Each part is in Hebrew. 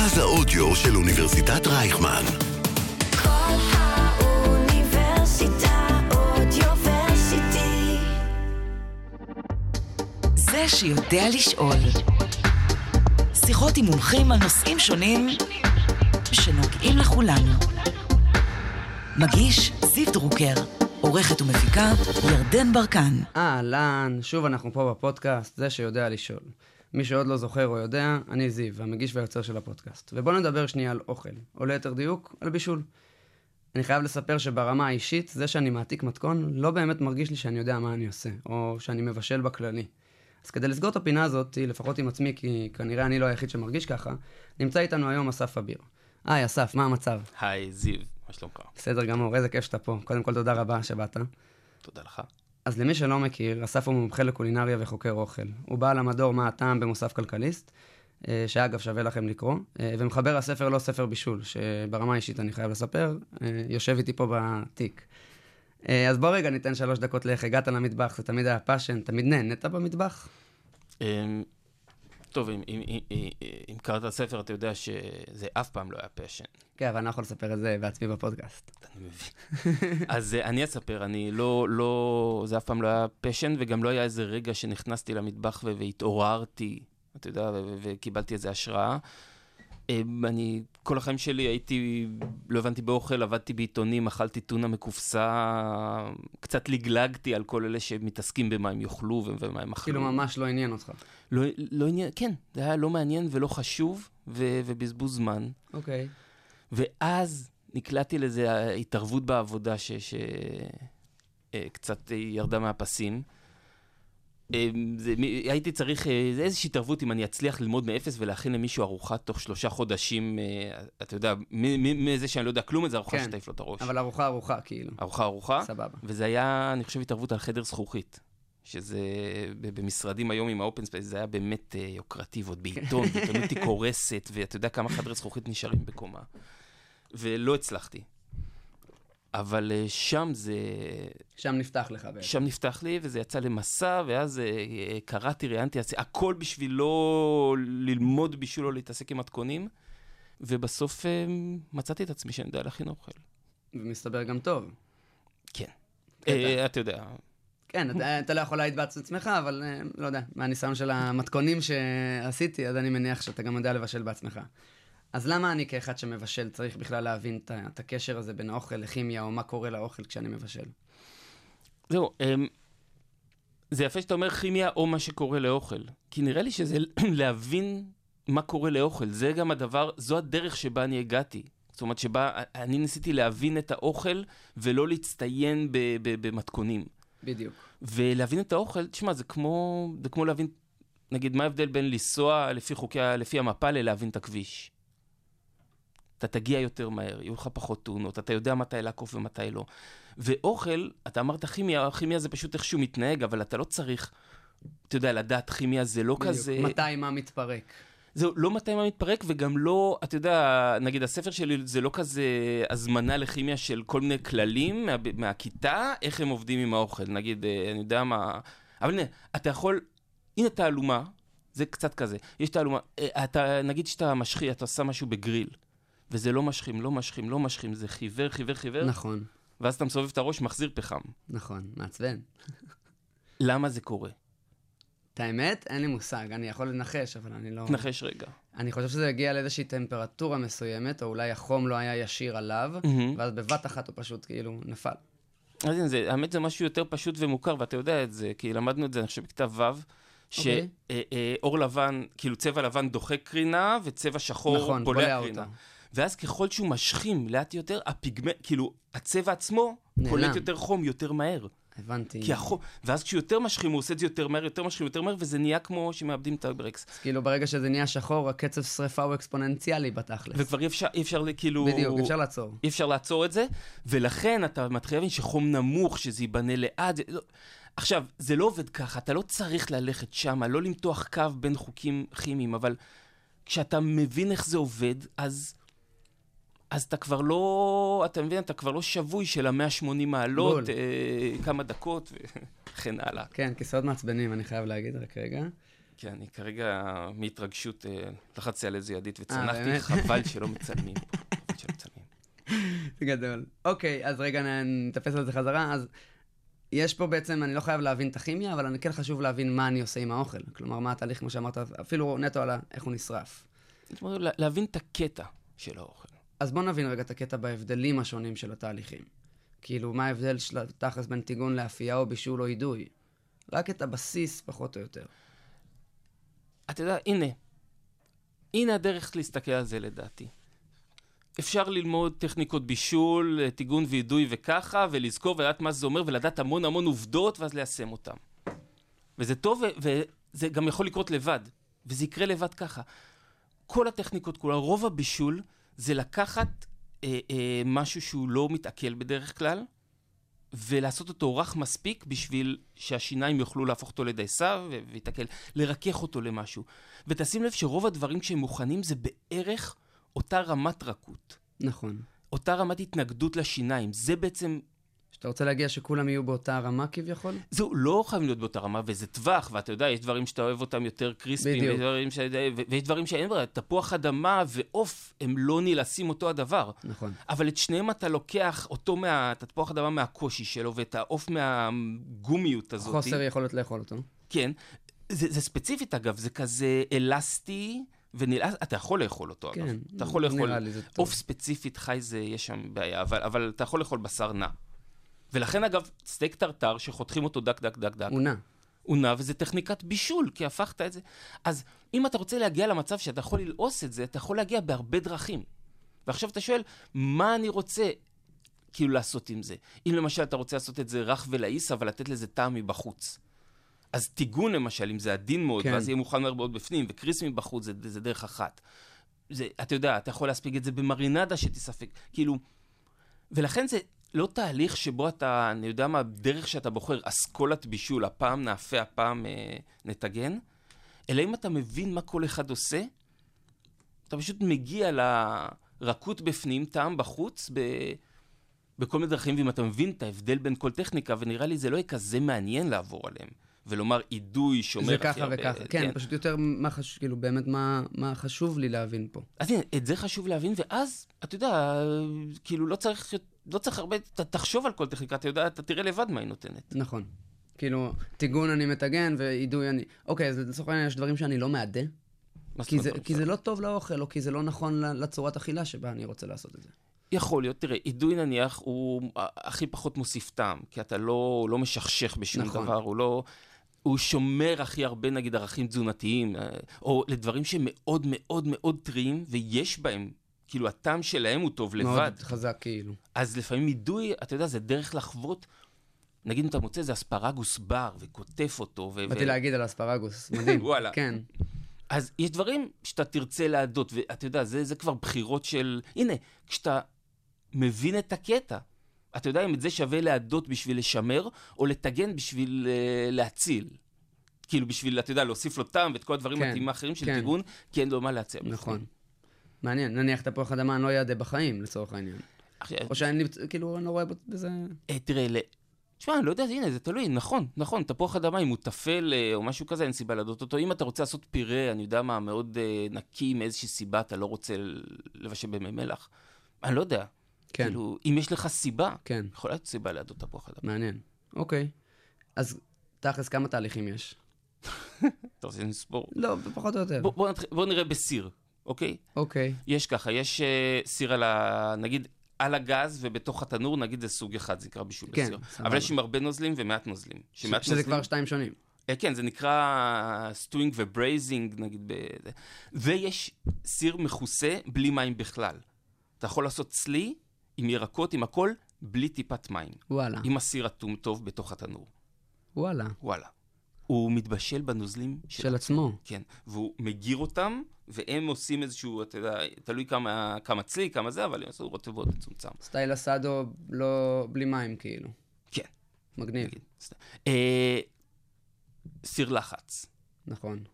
מרכז האודיו של אוניברסיטת רייכמן. כל האוניברסיטה אודיוורסיטי. זה שיודע לשאול. שיחות עם מומחים על נושאים שונים שנוגעים לכולנו. מגיש זיו דרוקר, עורכת ומפיקה ירדן ברקן. אהלן, שוב אנחנו פה בפודקאסט, זה שיודע לשאול. מי שעוד לא זוכר או יודע, אני זיו, המגיש והיוצר של הפודקאסט. ובואו נדבר שנייה על אוכל, או ליתר דיוק, על בישול. אני חייב לספר שברמה האישית, זה שאני מעתיק מתכון, לא באמת מרגיש לי שאני יודע מה אני עושה, או שאני מבשל בכללי. אז כדי לסגור את הפינה הזאת, לפחות עם עצמי, כי כנראה אני לא היחיד שמרגיש ככה, נמצא איתנו היום אסף אביר. היי, אסף, מה המצב? היי, זיו, מה שלומך? בסדר גמור, איזה כיף שאתה פה. קודם כל, תודה רבה שבאת. תודה לך. אז למי שלא מכיר, אסף הוא מומחה לקולינריה וחוקר אוכל. הוא בעל המדור מה הטעם במוסף כלכליסט, אה, שאגב שווה לכם לקרוא, אה, ומחבר הספר לא ספר בישול, שברמה האישית אני חייב לספר, אה, יושב איתי פה בתיק. אז בוא רגע ניתן שלוש דקות לאיך הגעת למטבח, זה תמיד היה passion, תמיד נהנית במטבח? טוב, אם- אם- אם- אם- קראת את הספר, אתה יודע שזה אף פעם לא היה passion. כן, אבל אני לא יכול לספר את זה בעצמי בפודקאסט. אני מבין. אז אה, אני אספר, אני לא, לא, זה אף פעם לא היה פשן, וגם לא היה איזה רגע שנכנסתי למטבח והתעוררתי, אתה יודע, וקיבלתי איזו השראה. אמ, אני, כל החיים שלי הייתי, לא הבנתי באוכל, עבדתי בעיתונים, אכלתי טונה מקופסה, קצת לגלגתי על כל אלה שמתעסקים במה הם יאכלו ומה הם אכלו. כאילו ממש לא עניין אותך. לא, לא עניין, כן, זה היה לא מעניין ולא חשוב, ו, ובזבוז זמן. אוקיי. ואז נקלעתי לאיזו התערבות בעבודה שקצת ירדה מהפסים. אה, זה, הייתי צריך אה, זה איזושהי התערבות אם אני אצליח ללמוד מאפס ולהכין למישהו ארוחה תוך שלושה חודשים, אה, אתה יודע, מזה שאני לא יודע כלום, זה ארוחה כן, שתעיף לו את הראש. אבל ארוחה ארוחה, כאילו. ארוחה ארוחה. סבבה. וזה היה, אני חושב, התערבות על חדר זכוכית. שזה במשרדים היום עם ה open space, זה היה באמת אה, יוקרתי, ועוד בעיתון, ועיתונות היא קורסת, ואתה יודע כמה חדרי זכוכית נשארים בקומה. ולא הצלחתי. אבל אה, שם זה, שם נפתח לך בעצם. שם נפתח לי, וזה יצא למסע, ואז אה, אה, קראתי, ראיינתי, הכל בשביל לא ללמוד בישול או להתעסק עם מתכונים, ובסוף מצאתי את עצמי שאני יודע להכין אוכל. ומסתבר גם טוב. כן. אתה יודע, כן, אתה, אתה לא יכול להעיד בעצמך, אבל אה, לא יודע, מהניסיון של המתכונים שעשיתי, אז אני מניח שאתה גם יודע לבשל בעצמך. אז למה אני כאחד שמבשל צריך בכלל להבין את, הקשר הזה בין האוכל לכימיה, או מה קורה לאוכל כשאני מבשל? זהו, אמ, זה יפה שאתה אומר כימיה או מה שקורה לאוכל. כי נראה לי שזה להבין מה קורה לאוכל. זה גם הדבר, זו הדרך שבה אני הגעתי. זאת אומרת, שבה אני ניסיתי להבין את האוכל ולא להצטיין ב- ב- במתכונים. בדיוק. ולהבין את האוכל, תשמע, זה כמו, זה כמו להבין, נגיד, מה ההבדל בין לנסוע לפי חוקי, לפי המפה ללהבין את הכביש. אתה תגיע יותר מהר, יהיו לך פחות תאונות, אתה יודע מתי לעקוף ומתי לא. ואוכל, אתה אמרת כימיה, כימיה זה פשוט איכשהו מתנהג, אבל אתה לא צריך, אתה יודע, לדעת כימיה זה לא בדיוק. כזה... מתי מה מתפרק? זהו, לא מתי מה מתפרק, וגם לא, אתה יודע, נגיד הספר שלי זה לא כזה הזמנה לכימיה של כל מיני כללים מה, מהכיתה, איך הם עובדים עם האוכל. נגיד, אה, אני יודע מה... אבל הנה, אתה יכול, הנה תעלומה, זה קצת כזה, יש תעלומה, אה, אתה, נגיד שאתה משחי, אתה עושה משהו בגריל, וזה לא משכים, לא משכים, לא משכים, זה חיוור, חיוור, חיוור, נכון, ואז אתה מסובב את הראש, מחזיר פחם. נכון, מעצבן. למה זה קורה? את האמת, אין לי מושג, אני יכול לנחש, אבל אני לא... תנחש רגע. אני חושב שזה הגיע לאיזושהי טמפרטורה מסוימת, או אולי החום לא היה ישיר עליו, מהמם. ואז בבת אחת הוא פשוט כאילו נפל. אז הנה, זה, האמת זה משהו יותר פשוט ומוכר, ואתה יודע את זה, כי למדנו את זה, אני חושב, בכיתה ו', אוקיי. שאור לבן, כאילו צבע לבן דוחק קרינה, וצבע שחור נכון, בולע בולע קרינה. אותה. ואז ככל שהוא משכים לאט יותר, הפיגמנט, כאילו, הצבע עצמו נעלם. קולט יותר חום יותר מהר. הבנתי. כי החום, ואז כשהוא יותר משכים, הוא עושה את זה יותר מהר, יותר משכים, יותר מהר, וזה נהיה כמו שמאבדים את הברקס. אז כאילו ברגע שזה נהיה שחור, הקצב שריפה הוא אקספוננציאלי בתכלס. וכבר אי אפשר, אי אפשר, כאילו... בדיוק, אפשר לעצור. אי אפשר לעצור את זה, ולכן אתה מתחיל להבין שחום נמוך, שזה ייבנה לאט. זה, לא... עכשיו, זה לא עובד ככה, אתה לא צריך ללכת שם, לא למתוח קו בין חוקים כימיים, אבל כשאתה מבין איך זה עובד, אז, אז אתה כבר לא, אתה מבין, אתה כבר לא שבוי של ה-180 מעלות. אה, כמה דקות וכן הלאה. כן, כיסאות מעצבנים, אני חייב להגיד, רק רגע. כן, אני כרגע מהתרגשות אה, לחצתי על איזה ידית באמת? וצנחתי, חבל שלא מצלמים פה. חבל שלא מצלמים. זה גדול. אוקיי, אז רגע נתפס על זה חזרה. אז יש פה בעצם, אני לא חייב להבין את הכימיה, אבל אני כן חשוב להבין מה אני עושה עם האוכל. כלומר, מה התהליך, כמו שאמרת, אפילו נטו על איך הוא נשרף. להבין את הקטע של האוכל. אז בוא נבין רגע את הקטע בהבדלים השונים של התהליכים. כאילו, מה ההבדל של התכלס בין טיגון לאפייה או בישול או אידוי? רק את הבסיס, פחות או יותר. אתה יודע, הנה, הנה הדרך להסתכל על זה לדעתי. אפשר ללמוד טכניקות בישול, טיגון ואידוי וככה, ולזכור ולדעת מה זה אומר, ולדעת המון המון עובדות, ואז ליישם אותן. וזה טוב, וזה גם יכול לקרות לבד, וזה יקרה לבד ככה. כל הטכניקות כולה, רוב הבישול זה לקחת אה, אה, משהו שהוא לא מתעכל בדרך כלל, ולעשות אותו רך מספיק בשביל שהשיניים יוכלו להפוך אותו לדייסה ו- ויתעכל, לרכך אותו למשהו. ותשים לב שרוב הדברים כשהם מוכנים זה בערך אותה רמת רכות, נכון. אותה רמת התנגדות לשיניים. זה בעצם, שאתה רוצה להגיע שכולם יהיו באותה רמה כביכול? זהו, לא חייבים להיות באותה רמה, וזה טווח, ואתה יודע, יש דברים שאתה אוהב אותם יותר קריספיים, בדיוק. ויש דברים, ש... ויש דברים שאין ברירה, תפוח אדמה ועוף הם לא נלעשים אותו הדבר. נכון. אבל את שניהם אתה לוקח אותו מה... את התפוח אדמה מהקושי שלו, ואת העוף מהגומיות הזאת. חוסר יכולת לאכול אותו. כן. זה, זה ספציפית אגב, זה כזה אלסטי ונלעס, אתה יכול לאכול אותו כן, אגב. אתה יכול לאכול. עוף ספציפית חי זה, יש שם בעיה, אבל, אבל אתה יכול לאכול בשר נא. ולכן אגב, סטייק טרטר שחותכים אותו דק דק דק דק, הוא נא. הוא נא וזה טכניקת בישול, כי הפכת את זה. אז אם אתה רוצה להגיע למצב שאתה יכול ללעוס את זה, אתה יכול להגיע בהרבה דרכים. ועכשיו אתה שואל, מה אני רוצה כאילו לעשות עם זה? אם למשל אתה רוצה לעשות את זה רך ולעיס, אבל לתת לזה טעם מבחוץ. אז טיגון למשל, אם זה עדין מאוד, כן. ואז יהיה מוכן מהר מאוד בפנים, וקריס מבחוץ זה, זה דרך אחת. זה, אתה יודע, אתה יכול להספיק את זה במרינדה שתספק, כאילו... ולכן זה לא תהליך שבו אתה, אני יודע מה, דרך שאתה בוחר, אסכולת בישול, הפעם נאפה, הפעם אה, נטגן, אלא אם אתה מבין מה כל אחד עושה, אתה פשוט מגיע לרכות בפנים, טעם בחוץ, ב... בכל מיני דרכים, ואם אתה מבין את ההבדל בין כל טכניקה, ונראה לי זה לא יהיה כזה מעניין לעבור עליהם, ולומר אידוי שומר זה הכי ככה הרבה... וככה. כן, פשוט יותר מה חשוב, כאילו, באמת מה מה חשוב לי להבין פה. אז הנה, את זה חשוב להבין, ואז, אתה יודע, כאילו לא צריך, לא צריך הרבה, ת, תחשוב על כל טכניקה, אתה יודע, אתה תראה לבד מה היא נותנת. נכון. כאילו, טיגון אני מטגן ואידוי אני... אוקיי, אז לצורך העניין יש דברים שאני לא מעדה, כי זה, כי? זה לא טוב לאוכל, או כי זה לא נכון לצורת אכילה שבה אני רוצה לעשות את זה. יכול להיות, תראה, אידוי נניח הוא הכי פחות מוסיף טעם, כי אתה לא, לא משכשך בשום נכון. דבר, הוא לא... הוא שומר הכי הרבה, נגיד, ערכים תזונתיים, אה, או לדברים שמאוד מאוד מאוד טריים, ויש בהם, כאילו, הטעם שלהם הוא טוב לבד. מאוד חזק, כאילו. אז לפעמים אידוי, אתה יודע, זה דרך לחוות, נגיד אם אתה מוצא איזה אספרגוס בר, וקוטף אותו, ו... באתי ו- להגיד על אספרגוס, מדהים. וואלה. כן. אז יש דברים שאתה תרצה להדות, ואתה יודע, זה, זה כבר בחירות של... הנה, כשאתה מבין את הקטע, אתה יודע אם את זה שווה להדות בשביל לשמר, או לטגן בשביל uh, להציל. כאילו בשביל, אתה יודע, להוסיף לו טעם ואת כל הדברים כן, המתאימים האחרים של כן. טיגון, כי אין לו מה להציע. נכון. מעניין, נניח תפוח אדמה אני לא אעדה בחיים, לצורך העניין. עכשיו, או שאני, כאילו, אני לא רואה בזה... אה, תראה, ל... תשמע, אני לא יודע, הנה, זה תלוי, נכון, נכון, תפוח אדמה, אם הוא טפל אה, או משהו כזה, אין סיבה לדות אותו. אם אתה רוצה לעשות פירה, אני יודע מה, מאוד אה, נקי, מאיזושהי סיבה, אתה לא רוצה לבשל במי מלח. אני לא יודע. כן. כאילו, אם יש לך סיבה, כן, יכולה להיות סיבה להדות תפוח אדמה. מעניין. אוקיי. אז תכלס, כמה תהליכים יש? אתה רוצה לספור? לא, פחות או יותר. בוא, בוא, נתחיל, בוא נראה בסיר, אוקיי? אוקיי. יש ככה, יש אה, סיר על ה... נגיד, על הגז ובתוך התנור, נגיד זה סוג אחד, זה נקרא בישול כן, בסיר. סבבה. אבל יש עם הרבה נוזלים ומעט נוזלים. ש- שזה כבר שתיים שונים. אה, כן, זה נקרא stewing ו braising, נגיד. ב... ויש סיר מכוסה בלי מים בכלל. אתה יכול לעשות צלי עם ירקות, עם הכל, בלי טיפת מים. וואלה. עם הסיר אטום טוב בתוך התנור. וואלה. וואלה. הוא מתבשל בנוזלים של... של עצמו. כן, והוא מגיר אותם, והם עושים איזשהו, אתה יודע, תלוי כמה, כמה צלי, כמה זה, אבל הם עשו רוטב מאוד מצומצם. סטייל אסאדו, לא... בלי מים, כאילו. כן, מגניב. נגיד. סתם. אה, סיר לחץ. נכון.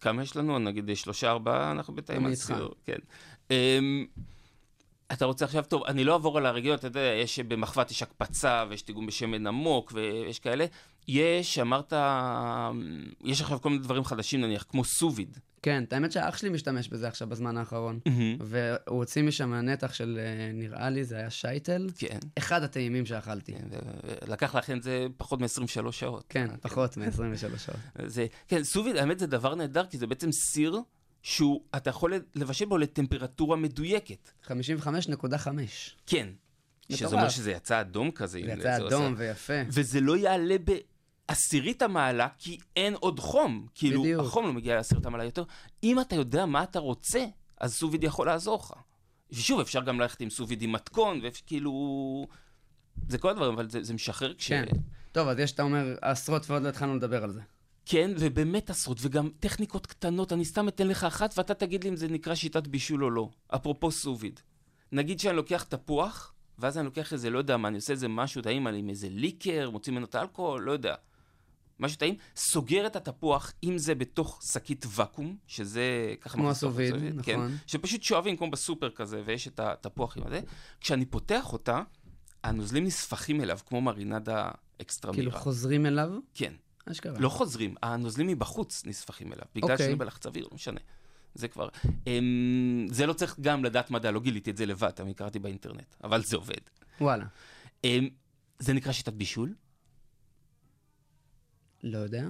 כמה יש לנו? נגיד שלושה, ארבעה, אנחנו אני על. סיר. כן. אמ, אתה רוצה עכשיו, טוב, אני לא אעבור על הרגילות, אתה יודע, יש במחבת יש הקפצה, ויש דיגום בשמן עמוק, ויש כאלה. יש, אמרת, יש עכשיו כל מיני דברים חדשים נניח, כמו סוביד. כן, את האמת שהאח שלי משתמש בזה עכשיו בזמן האחרון. והוא הוציא משם נתח של, אה, נראה לי, זה היה שייטל. כן. אחד הטעימים שאכלתי. כן, לקח את זה פחות מ-23 שעות. כן, פחות מ-23 שעות. זה, כן, סוביד, האמת זה דבר נהדר, כי זה בעצם סיר שהוא, אתה יכול לבשל בו לטמפרטורה מדויקת. 55.5. כן. שזה. אומר שזה יצא אדום כזה. זה יצא אדום ויפה. וזה לא יעלה בעשירית המעלה, כי אין עוד חום. כאילו, בדיוק. החום לא מגיע לעשירית המעלה יותר. אם אתה יודע מה אתה רוצה, אז סוביד יכול לעזור לך. ושוב, אפשר גם ללכת עם סוביד עם מתכון, וכאילו... זה כל הדברים, אבל זה, זה משחרר כש... כן. טוב, אז יש, אתה אומר, עשרות ועוד לא התחלנו לדבר על זה. כן, ובאמת עשרות, וגם טכניקות קטנות, אני סתם אתן לך אחת, ואתה תגיד לי אם זה נקרא שיטת בישול או לא. אפרופו סוביד. נגיד שאני לוקח תפוח, ואז אני לוקח איזה, לא יודע מה, אני עושה איזה משהו טעים, אני עם איזה ליקר, מוציא ממנו את האלכוהול, לא יודע. משהו טעים, סוגר את התפוח, אם זה בתוך שקית ואקום, שזה ככה... כמו הסוביד, לסוביד, כן, נכון. שפשוט שואבים כמו בסופר כזה, ויש את התפוח עם הזה. כשאני פותח אותה, הנוזלים נספחים אליו, כמו מרינדה אקסטרה כאילו. חוזרים אליו? כן. אשכרה. לא חוזרים, הנוזלים מבחוץ נספחים אליו, בגלל אוקיי. שזה בלחץ אוויר, לא משנה. זה כבר... אמ, זה לא צריך גם לדעת מדע, לא גיליתי את זה לבד, אני קראתי באינטרנט, אבל זה עובד. וואלה. אמ, זה נקרא שיטת בישול? לא יודע.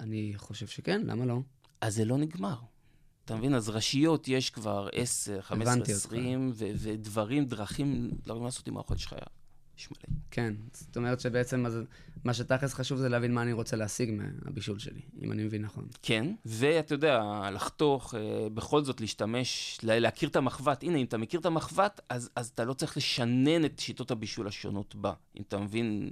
אני חושב שכן, למה לא? אז זה לא נגמר. אתה מבין? אז ראשיות יש כבר 10, 15, הבנתי אותך. 20, ו- ודברים, דרכים, דברים לעשות עם האוכל שלך. יש מלא. כן. זאת אומרת שבעצם אז, מה שתכלס חשוב זה להבין מה אני רוצה להשיג מהבישול שלי, אם אני מבין נכון. כן, ואתה יודע, לחתוך, אה, בכל זאת להשתמש, לה- להכיר את המחבת. הנה, אם אתה מכיר את המחבת, אז, אז אתה לא צריך לשנן את שיטות הבישול השונות בה. אם אתה מבין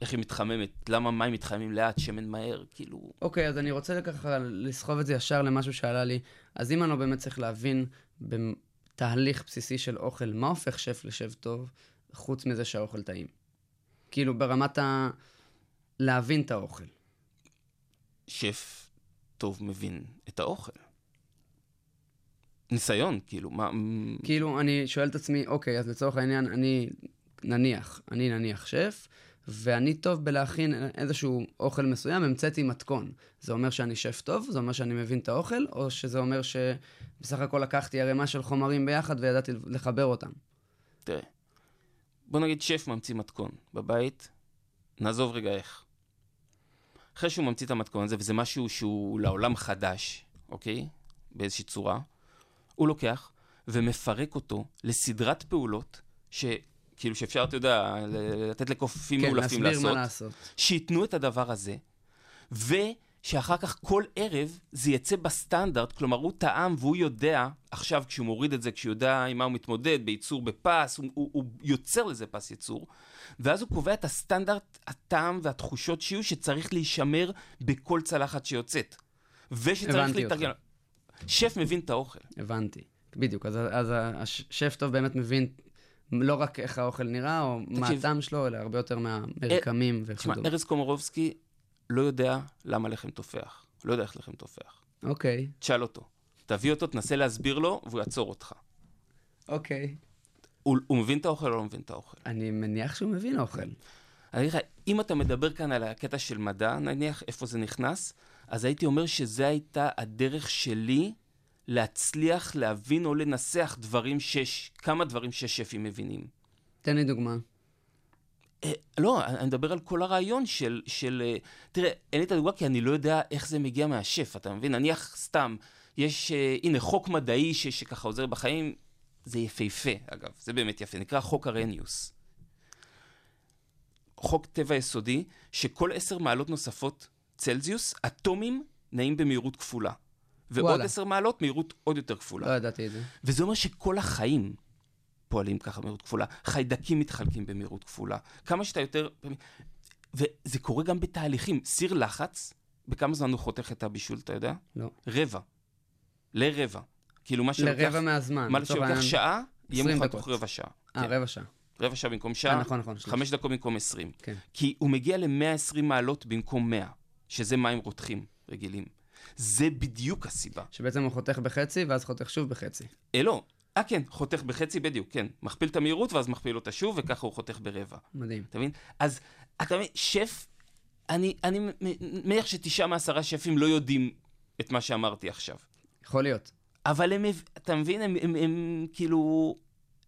איך היא מתחממת, למה מים מתחממים לאט, שמן מהר, כאילו... אוקיי, אז אני רוצה ככה לסחוב את זה ישר למשהו שעלה לי. אז אם אני לא באמת צריך להבין בתהליך בסיסי של אוכל, מה הופך שף לשף טוב, חוץ מזה שהאוכל טעים? כאילו, ברמת ה... להבין את האוכל. שף טוב מבין את האוכל. ניסיון, כאילו, מה... כאילו, אני שואל את עצמי, אוקיי, אז לצורך העניין, אני נניח, אני נניח שף, ואני טוב בלהכין איזשהו אוכל מסוים, המצאתי מתכון. זה אומר שאני שף טוב? זה אומר שאני מבין את האוכל? או שזה אומר שבסך הכל לקחתי ערימה של חומרים ביחד וידעתי לחבר אותם? תראה, בוא נגיד שף ממציא מתכון בבית, נעזוב רגע איך. אחרי שהוא ממציא את המתכון הזה, וזה משהו שהוא לעולם חדש, אוקיי? באיזושהי צורה, הוא לוקח ומפרק אותו לסדרת פעולות, שכאילו שאפשר, אתה יודע, לתת לקופים כן, מאולפים להסביר מה לעשות, לעשות. שייתנו את הדבר הזה, ושאחר כך כל ערב זה יצא בסטנדרט, כלומר הוא טעם והוא יודע, עכשיו כשהוא מוריד את זה, כשהוא יודע עם מה הוא מתמודד, בייצור בפס, הוא, הוא, הוא יוצר לזה פס ייצור, ואז הוא קובע את הסטנדרט, הטעם והתחושות שיהיו שצריך להישמר בכל צלחת שיוצאת. ושצריך להתארגן. שף מבין את האוכל. הבנתי. בדיוק, אז, אז השף טוב באמת מבין לא רק איך האוכל נראה, או מה תקשיב. הטעם שלו, אלא הרבה יותר מהמרקמים תשמע, וכדומה. ארז קומורובסקי לא יודע למה לחם תופח. לא יודע איך לחם תופח. אוקיי, תשאל אותו. תביא אותו, תנסה להסביר לו, והוא יעצור אותך. אוקיי. הוא, הוא מבין את האוכל או לא מבין את האוכל? אני מניח שהוא מבין אוכל. אני אגיד לך, אם אתה מדבר כאן על הקטע של מדע, נניח איפה זה נכנס, אז הייתי אומר שזו הייתה הדרך שלי להצליח להבין או לנסח דברים שש, כמה דברים ששפים מבינים. תן לי דוגמה. אה, לא, אני מדבר על כל הרעיון של, של... אה, תראה, אין לי את הדוגמה כי אני לא יודע איך זה מגיע מהשף, אתה מבין? נניח סתם, יש, אה, הנה, חוק מדעי ש, שככה עוזר בחיים, זה יפהפה, אגב, זה באמת יפה, נקרא חוק הרניוס. חוק טבע יסודי, שכל עשר מעלות נוספות צלזיוס, אטומים נעים במהירות כפולה. ועוד. עשר מעלות מהירות עוד יותר כפולה. לא ידעתי את זה. וזה אומר שכל החיים פועלים ככה במהירות כפולה. חיידקים מתחלקים במהירות כפולה. כמה שאתה יותר... וזה קורה גם בתהליכים. סיר לחץ, בכמה זמן הוא חותך את הבישול, אתה יודע? לא. רבע. לרבע. כאילו מה שלוקח... לרבע מהזמן. מה שלוקח העניין- שעה, יהיה 20 מוכן דקות. תוך רבע שעה. אה, כן. רבע שעה. רבע שעה במקום שעה, אה, נכון, נכון. חמש דקות במקום עשרים. כן. כי הוא מגיע ל-120 מעלות במקום 100, שזה מים רותחים רגילים. זה בדיוק הסיבה. שבעצם הוא חותך בחצי, ואז חותך שוב בחצי. אה, לא, אה, כן, חותך בחצי בדיוק, כן. מכפיל את המהירות ואז מכפיל אותה שוב, וככה הוא חותך ברבע. מדהים. אתה מבין? אז אתה מבין, שף, אני, אני מניח שתשעה מעשרה שפים לא יודעים את מה שאמרתי עכשיו. יכול להיות. אבל הם, אתה מבין, הם, הם, הם כאילו,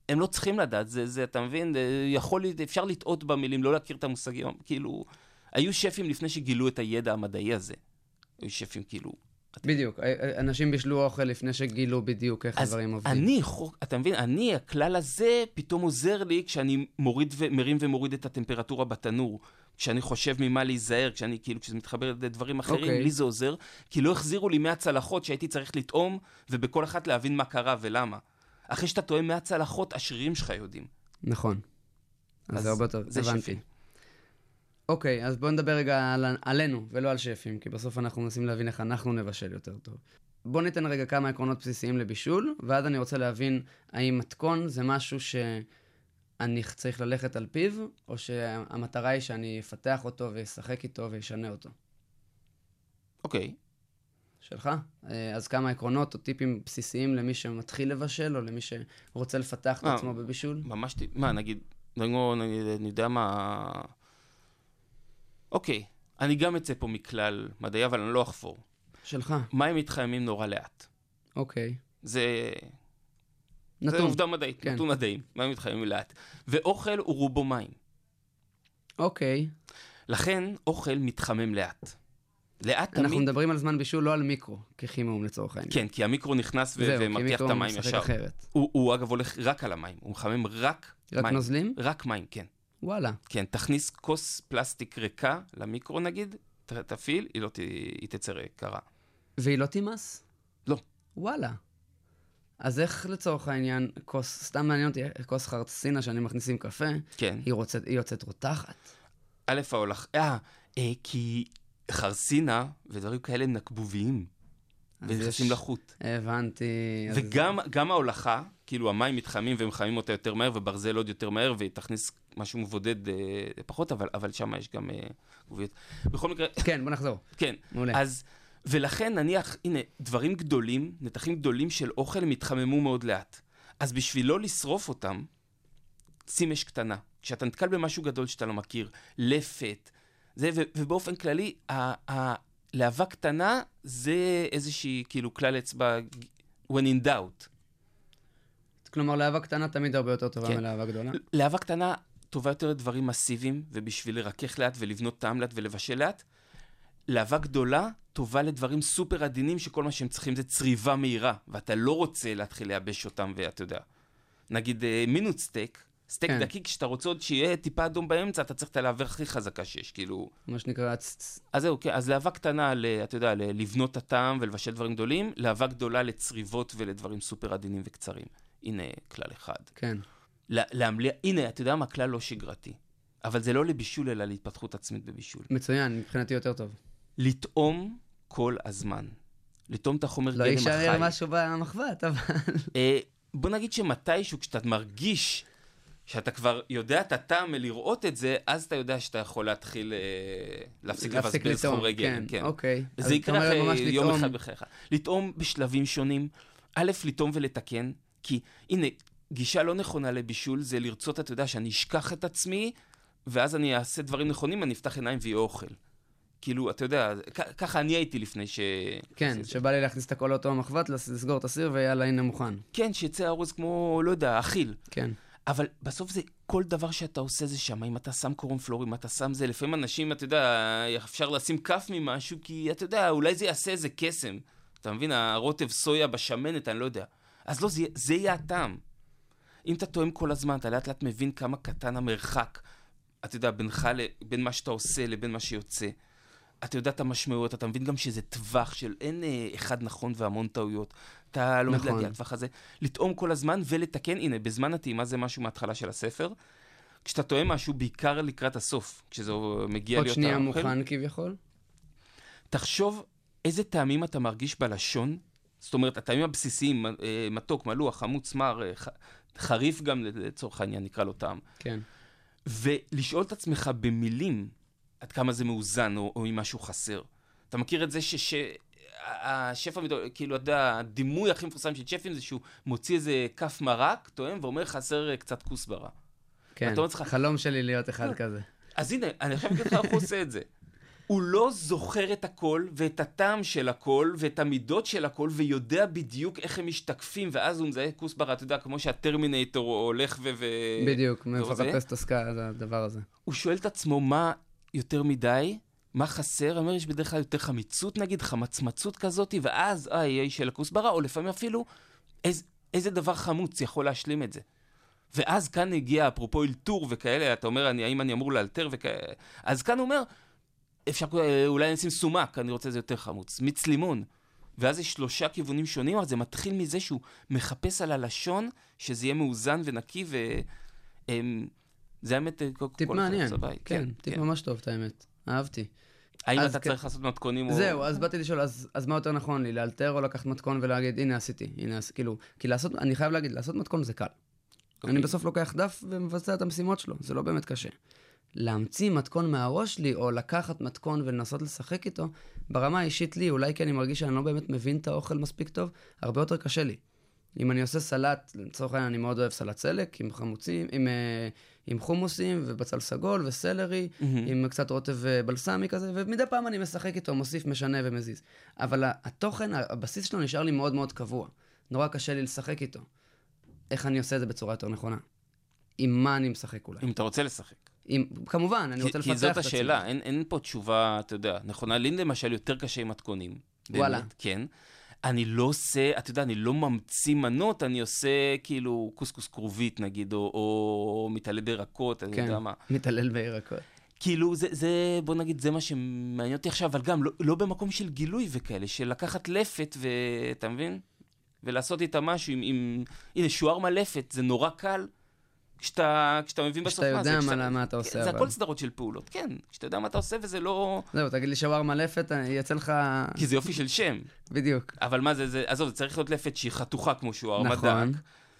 הם לא צריכים לדעת, זה, זה, אתה מבין, יכול, אפשר לטעות במילים, לא להכיר את המושגים, כאילו, היו שפים לפני שגילו את הידע המדעי הזה. היו שפים כאילו... בדיוק. אה, אה, אנשים בישלו אוכל לפני שגילו בדיוק איך אז הדברים עובדים. אני, חו- אתה מבין, אני, הכלל הזה פתאום עוזר לי כשאני מוריד ו... מרים ומוריד את הטמפרטורה בתנור. כשאני חושב ממה להיזהר, כשאני כאילו, כשזה מתחבר לדברים אחרים, אוקיי. לי זה עוזר. כי לא החזירו לי 100 צלחות שהייתי צריך לטעום, ובכל אחת להבין מה קרה ולמה. אחרי שאתה טועם 100 צלחות, השרירים שלך יודעים. נכון. אז אז זה הרבה יותר, הבנתי. שפים. אוקיי, אז בואו נדבר רגע על, עלינו, ולא על שפים, כי בסוף אנחנו מנסים להבין איך אנחנו נבשל יותר טוב. בואו ניתן רגע כמה עקרונות בסיסיים לבישול, ואז אני רוצה להבין האם מתכון זה משהו שאני צריך ללכת על פיו, או שהמטרה היא שאני אפתח אותו ואשחק איתו וישנה אותו. אוקיי. שלך? אה, אז כמה עקרונות או טיפים בסיסיים למי שמתחיל לבשל, או למי שרוצה לפתח את אה, עצמו בבישול? ממש, מה, נגיד, נגיד, אני יודע מה... אוקיי, אני גם אצא פה מכלל מדעי, אבל אני לא אחפור. שלך, מים מתחממים נורא לאט. אוקיי. זה... זה נתון. עובדה מדעית, כן. נתון מדעי, מים מתחממים לאט. ואוכל הוא רובו מים. אוקיי. לכן אוכל מתחמם לאט. לאט תמיד... אנחנו מדברים על זמן בישול, לא על מיקרו, כחימום לצורך העניין. כן, כי המיקרו נכנס ו- זהו, כי ומרתיח את מיקרו המים משחק ישר. אחרת. הוא, הוא אגב הולך רק על המים, הוא מחמם רק, רק מים. נוזלים? רק מים, כן. וואלה. כן, תכניס כוס פלסטיק ריקה למיקרו נגיד, ת, תפעיל, היא לא ת, היא תצא קרה. והיא לא תימס? לא. וואלה. אז איך לצורך העניין, כוס, סתם מעניין אותי, כוס חרצינה שאני מכניס עם קפה, כן. היא, רוצת, היא יוצאת רותחת? א', ההולך... אה, אה, כי חרסינה ודברים כאלה הם נקבוביים. אז ונכנסים יש- לחוט. הבנתי. אז- וגם גם ההולכה, כאילו המים מתחמים ומחממים אותה יותר מהר, וברזל עוד יותר מהר, ותכניס משהו מבודד אה, פחות, אבל, אבל שם יש גם אה, גבוביות. בכל מקרה, כן, בוא נחזור. כן. מעולה. אז, ולכן נניח, הנה, דברים גדולים, נתחים גדולים של אוכל, הם התחממו מאוד לאט. אז בשביל לא לשרוף אותם, שים אש קטנה. כשאתה נתקל במשהו גדול שאתה לא מכיר, לפת, זה, ו, ובאופן כללי, ה, ה, להבה קטנה זה איזושהי, כאילו, כלל אצבע, when in doubt. כלומר, להבה קטנה תמיד הרבה יותר טובה כן. מלהבה גדולה. להבה קטנה טובה יותר לדברים מסיביים, ובשביל לרכך לאט ולבנות טעם לאט ולבשל לאט. להבה גדולה טובה לדברים סופר עדינים, שכל מה שהם צריכים זה צריבה מהירה, ואתה לא רוצה להתחיל לייבש אותם, ואתה יודע. נגיד אה, minute steak, סטייק כן. דקיק, שאתה רוצה עוד שיהיה טיפה אדום באמצע, אתה צריך את הלהבה הכי חזקה שיש, כאילו... מה שנקרא, אז זהו, כן, אז להבה קטנה, ל, אתה יודע, לבנות את הטעם ולבשל דברים גדולים, להבה גדולה לצריבות ולדברים סופר עדינים וקצרים. הנה כלל אחד. כן. לה- להמליח, הנה, אתה יודע מה? כלל לא שגרתי. אבל זה לא לבישול, אלא להתפתחות עצמית בבישול. מצוין, מבחינתי יותר טוב. לטעום כל הזמן. לטעום את החומר לא גלם יישאר החי. משהו במחבת, אבל... אה, בוא נגיד שמתישהו, כשאתה מרגיש שאתה כבר יודע את הטעם מלראות את זה, אז אתה יודע שאתה יכול להתחיל אה, להפסיק לבזבז חומרי גלם. כן, אוקיי. אז זה יקרה אחרי יום אחד בחייך. לטעום בשלבים שונים. א', לטעום ולתקן, כי הנה, גישה לא נכונה לבישול זה לרצות, אתה יודע, שאני אשכח את עצמי, ואז אני אעשה דברים נכונים, אני אפתח עיניים ויהיה אוכל. כאילו, אתה יודע, ככה אני הייתי לפני ש... כן, שבא לי להכניס את הכל לאותו המחבת, לס- לסגור את הסיר, ויאללה, הנה מוכן. כן, שיצא ארוז כמו, לא יודע, אכיל. כן. אבל בסוף זה, כל דבר שאתה עושה זה שם, אם אתה שם קורנפלור, אם אתה שם זה, לפעמים אנשים, אתה יודע, אפשר לשים כף ממשהו, כי אתה יודע, אולי זה יעשה איזה קסם. אתה מבין, הרוטב סויה בשמנת, אני לא יודע. אז לא, זה, זה יהיה הטעם. אם אתה טועם כל הזמן, אתה לאט לאט מבין כמה קטן המרחק, אתה יודע, בינך, ל- בין מה שאתה עושה לבין מה שיוצא. אתה יודע את המשמעויות, אתה מבין גם שזה טווח של אין אה, אחד נכון והמון טעויות. אתה לומד נכון. להגיע לטווח הזה. לטעום כל הזמן ולתקן, הנה, בזמן הטעימה זה משהו מההתחלה של הספר. כשאתה טועם משהו, בעיקר לקראת הסוף, כשזה מגיע עוד להיות שנייה האוכל, מוכן כביכול. תחשוב איזה טעמים אתה מרגיש בלשון. זאת אומרת, הטעמים הבסיסיים, אה, מתוק, מלוח, חמוץ, מר, אה, חריף גם לצורך העניין, נקרא לו טעם. כן. ולשאול את עצמך במילים עד כמה זה מאוזן או, או אם משהו חסר. אתה מכיר את זה ש... ש... השף המדור... כאילו, אתה יודע, הדימוי הכי מפורסם של שפים זה שהוא מוציא איזה כף מרק, טועם, ואומר חסר אה, קצת כוסברה. כן, חלום שלי להיות אחד כזה. אז הנה, אני עכשיו אגיד לך איך הוא עושה את זה. הוא לא זוכר את הכל, ואת הטעם של הכל, ואת המידות של הכל, ויודע בדיוק איך הם משתקפים, ואז הוא מזהה כוסברה, אתה יודע, כמו שהטרמינטור הולך ו... ו... בדיוק, מאיפה? לחפש את הדבר הזה. הוא שואל את עצמו מה יותר מדי, מה חסר, אני אומר, יש בדרך כלל יותר חמיצות נגיד, חמצמצות כזאת, ואז, אה, יהיה של הכוסברה, או לפעמים אפילו, איז, איזה דבר חמוץ יכול להשלים את זה. ואז כאן הגיע, אפרופו אלתור וכאלה, אתה אומר, אני, האם אני אמור לאלתר וכאלה, אז כאן הוא אומר, אפשר, אה, אולי נשים סומק, אני רוצה את זה יותר חמוץ, מיץ לימון. ואז יש שלושה כיוונים שונים, אבל זה מתחיל מזה שהוא מחפש על הלשון, שזה יהיה מאוזן ונקי, ו... אמ, זה האמת, אה, טיפ מעניין. סבבה, כן, טיפ ממש טוב, את האמת. אהבתי. האם אתה כן. צריך לעשות מתכונים או... זהו, אז באתי לשאול, אז, אז מה יותר נכון לי, לאלתר או לקחת מתכון ולהגיד, הנה עשיתי, הנה עשיתי, כאילו, כי לעשות, אני חייב להגיד, לעשות מתכון זה קל. אוקיי. אני בסוף לוקח דף ומבצע את המשימות שלו, זה לא באמת קשה. להמציא מתכון מהראש שלי, או לקחת מתכון ולנסות לשחק איתו, ברמה האישית לי, אולי כי אני מרגיש שאני לא באמת מבין את האוכל מספיק טוב, הרבה יותר קשה לי. אם אני עושה סלט, לצורך העניין אני מאוד אוהב סלט סלק, עם חמוצים, עם, אה, עם חומוסים ובצל סגול וסלרי, עם קצת רוטב אה, בלסמי כזה, ומדי פעם אני משחק איתו, מוסיף, משנה ומזיז. אבל התוכן, הבסיס שלו נשאר לי מאוד מאוד קבוע. נורא קשה לי לשחק איתו. איך אני עושה את זה בצורה יותר נכונה? עם מה אני משחק אולי? אם אתה רוצה לשחק. עם, כמובן, אני כי- רוצה לפתח כי את זאת עצמי. השאלה, אין, אין פה תשובה, אתה יודע, נכונה. לי למשל יותר קשה עם מתכונים. באמת, וואלה. כן. אני לא עושה, אתה יודע, אני לא ממציא מנות, אני עושה כאילו קוסקוס כרובית נגיד, או, או מתעלה בירקות, אני כן, יודע מה. מתעלל בירקות. כאילו, זה, זה, בוא נגיד, זה מה שמעניין אותי עכשיו, אבל גם לא, לא במקום של גילוי וכאלה, של לקחת לפת, ואתה מבין? ולעשות איתה משהו עם, עם... הנה, שוארמה לפת, זה נורא קל. כשאתה, כשאתה מבין בסוף מה זה. יודע כשאתה- מה- מה אתה עושה, זה אבל. הכל סדרות של פעולות, כן. כשאתה יודע מה אתה עושה וזה לא... זהו, תגיד לי שווארמה לפת, אני- יצא לך... כי זה יופי של שם. בדיוק. אבל מה זה, זה, עזוב, זה צריך להיות לפת שהיא חתוכה כמו שוארמה נכון. דק.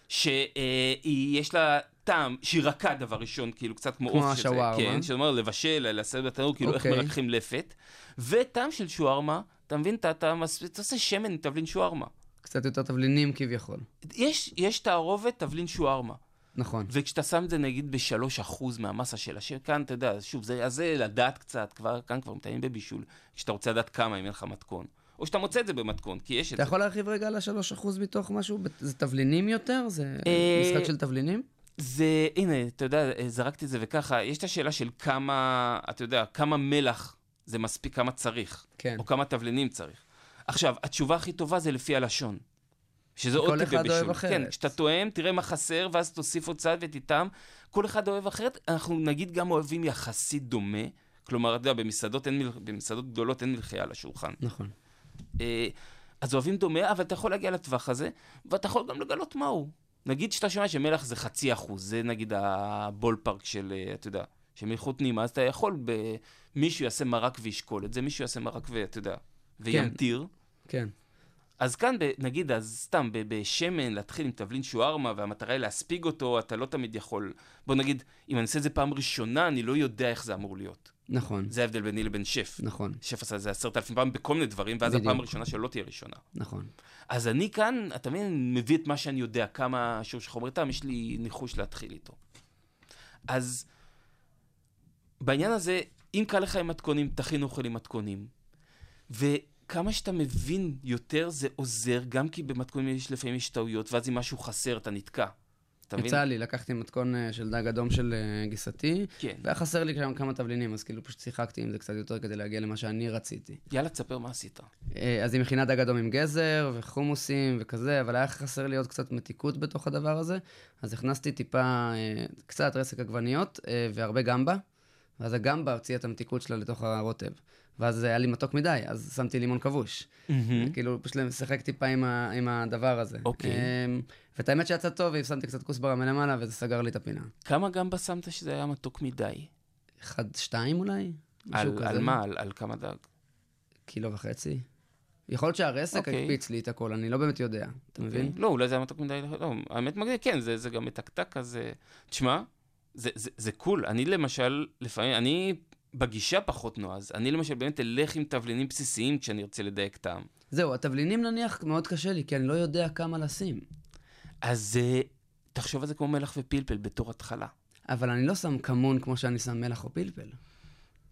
שיש לה טעם, שהיא רכה דבר ראשון, כאילו קצת כמו כמו עוף שזה, השווארמה. כן, שאומר לבשל, לעשות בתנור, כאילו איך אוקיי. מרככים לפת. וטעם של שוארמה, אתה מבין, אתה, אתה, מס- אתה עושה שמן תבלין שוארמה. קצת יותר תבלינים כביכול. יש, יש תערובת תבלין שוארמה. נכון. וכשאתה שם את זה נגיד ב-3% מהמסה של השם, כאן אתה יודע, שוב, זה, אז זה לדעת קצת, כבר, כאן כבר מתאמים בבישול, כשאתה רוצה לדעת כמה, אם אין לך מתכון. או שאתה מוצא את זה במתכון, כי יש את אתה זה. יכול להרחיב רגע על ה-3% מתוך משהו? זה תבלינים יותר? זה אה, משחק של תבלינים? זה, הנה, אתה יודע, זרקתי את זה וככה, יש את השאלה של כמה, אתה יודע, כמה מלח זה מספיק, כמה צריך, כן. או כמה תבלינים צריך. עכשיו, התשובה הכי טובה זה לפי הלשון. שזה עוד אחד בישול. כן, כשאתה טועם, תראה מה חסר, ואז תוסיף עוד צד ותטעם. כל אחד אוהב אחרת. אנחנו נגיד גם אוהבים יחסית דומה. כלומר, אתה יודע, במסעדות, אין מל... במסעדות גדולות אין מלחייה על השולחן. נכון. אה, אז אוהבים דומה, אבל אתה יכול להגיע לטווח הזה, ואתה יכול גם לגלות מהו. נגיד שאתה שומע שמלח זה חצי אחוז, זה נגיד הבול פארק של, אה, אתה יודע, של מלחות נעימה, אז אתה יכול, ב... מישהו יעשה מרק וישקול את זה, מישהו יעשה מרק ואתה יודע, וימטיר. כן. אז כאן, ב, נגיד, אז סתם, ב, בשמן, להתחיל עם תבלין שוארמה, והמטרה היא להספיג אותו, אתה לא תמיד יכול... בוא נגיד, אם אני אעשה את זה פעם ראשונה, אני לא יודע איך זה אמור להיות. נכון. זה ההבדל ביני לבין שף. נכון. שף עשה את זה עשרת אלפים פעם בכל מיני דברים, ואז בדיוק. הפעם הראשונה שלא תהיה ראשונה. נכון. אז אני כאן, אתה מבין, מביא את מה שאני יודע, כמה שיעור של חומרי טעם, יש לי ניחוש להתחיל איתו. אז בעניין הזה, אם קל לך עם מתכונים, תכין אוכל עם מתכונים. וכמה שאתה מבין יותר, זה עוזר, גם כי במתכונים יש לפעמים יש טעויות, ואז אם משהו חסר, אתה נתקע. אתה מבין? יצא לי, לקחתי מתכון אה, של דג אדום של אה, גיסתי, כן. והיה חסר לי שם כמה תבלינים, אז כאילו פשוט שיחקתי עם זה קצת יותר כדי להגיע למה שאני רציתי. יאללה, תספר מה עשית. אה, אז היא מכינה דג אדום עם גזר וחומוסים וכזה, אבל היה חסר לי עוד קצת מתיקות בתוך הדבר הזה, אז הכנסתי טיפה, קצת רסק עגבניות והרבה גמבה, ואז הגמבה הוציאה את המתיקות שלה לתוך הרוטב. ואז זה היה לי מתוק מדי, אז שמתי לימון כבוש. כאילו, פשוט לשחק טיפה עם, ה, עם הדבר הזה. אוקיי. אמ, ואת האמת שיצא טוב, והפסמתי קצת כוסברה מלמעלה, וזה סגר לי את הפינה. כמה גמבה שמת שזה היה מתוק מדי? אחד, שתיים אולי? על, כזה. על מה? על, על כמה דג? קילו וחצי. יכול להיות שהרסק אוקיי. הקפיץ לי את הכל, אני לא באמת יודע, אתה מבין? לא, אולי זה היה מתוק מדי, לא, האמת מגניב, כן, זה, זה גם מתקתק כזה. תשמע, זה, זה, זה קול. אני למשל, לפעמים, אני בגישה פחות נועז. אני למשל באמת אלך עם תבלינים בסיסיים כשאני ארצה לדייק טעם. זהו, התבלינים נניח מאוד קשה לי, כי אני לא יודע כמה לשים. אז uh, תחשוב על זה כמו מלח ופלפל בתור התחלה. אבל אני לא שם כמון כמו שאני שם מלח או פלפל.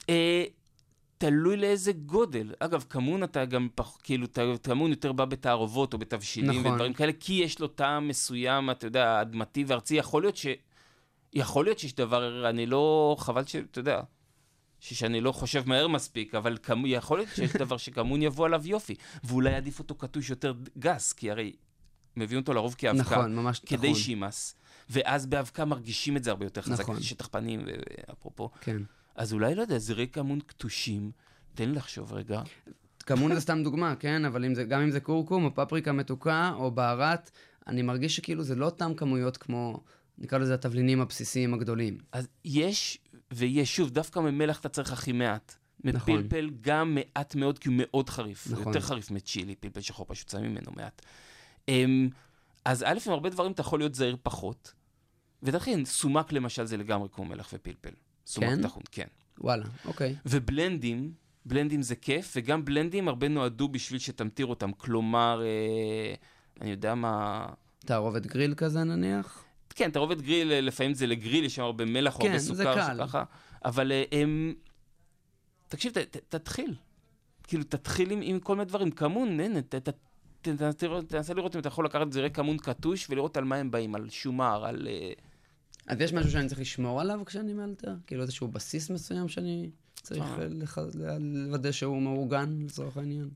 Uh, תלוי לאיזה גודל. אגב, כמון אתה גם, פח, כאילו, כמון יותר בא בתערובות או בתבשילים נכון. ודברים כאלה, כי יש לו טעם מסוים, אתה יודע, אדמתי וארצי. יכול להיות ש... יכול להיות שיש דבר, אני לא... חבל ש... אתה יודע, שאני לא חושב מהר מספיק, אבל כמ... יכול להיות שיש דבר שכמון יבוא עליו יופי. ואולי עדיף אותו קטוש יותר גס, כי הרי מביאים אותו לרוב כאבקה. נכון, ממש כדי נכון. שימאס. ואז באבקה מרגישים את זה הרבה יותר חזק, נכון. שטח פנים, אפרופו. כן. אז אולי, לא יודע, זרי כמון קטושים, תן לי לחשוב רגע. כמון זה סתם דוגמה, כן? אבל אם זה, גם אם זה כורכום או פפריקה מתוקה או בהרת, אני מרגיש שכאילו זה לא אותם כמויות כמו, נקרא לזה התבלינים הבסיסיים הגדולים. אז יש ויש, שוב, דווקא ממלח אתה צריך הכי מעט. נכון. מפלפל גם מעט מאוד, כי הוא מאוד חריף. נכון. יותר חריף מצ'ילי, פלפל שחור פשוט שמים ממנו מעט. אמ, אז א', עם הרבה דברים אתה יכול להיות זהיר פחות. ולכן, סומק למשל זה לגמרי כמו מלח ופלפל. סומק כן? טחון, כן. וואלה, אוקיי. ובלנדים, בלנדים זה כיף, וגם בלנדים הרבה נועדו בשביל שתמטיר אותם. כלומר, אה, אני יודע מה... תערובת גריל כזה נניח? כן, תערובת גריל, אה, לפעמים זה לגריל, יש שם הרבה מלח או כן, הרבה זה סוכר, קל. שככה. אבל אה, הם... תקשיב, ת, ת, תתחיל. כאילו, תתחיל עם, עם כל מיני דברים. כמון, הנה, ת, ת, ת, ת, ת, תנסה לראות אם אתה יכול לקחת זרי כמון קטוש ולראות על מה הם באים, על שומר, על... אה, אז יש משהו שאני צריך לשמור עליו כשאני מאלתר? כאילו איזשהו בסיס מסוים שאני צריך לח... לוודא שהוא מאורגן לצורך העניין?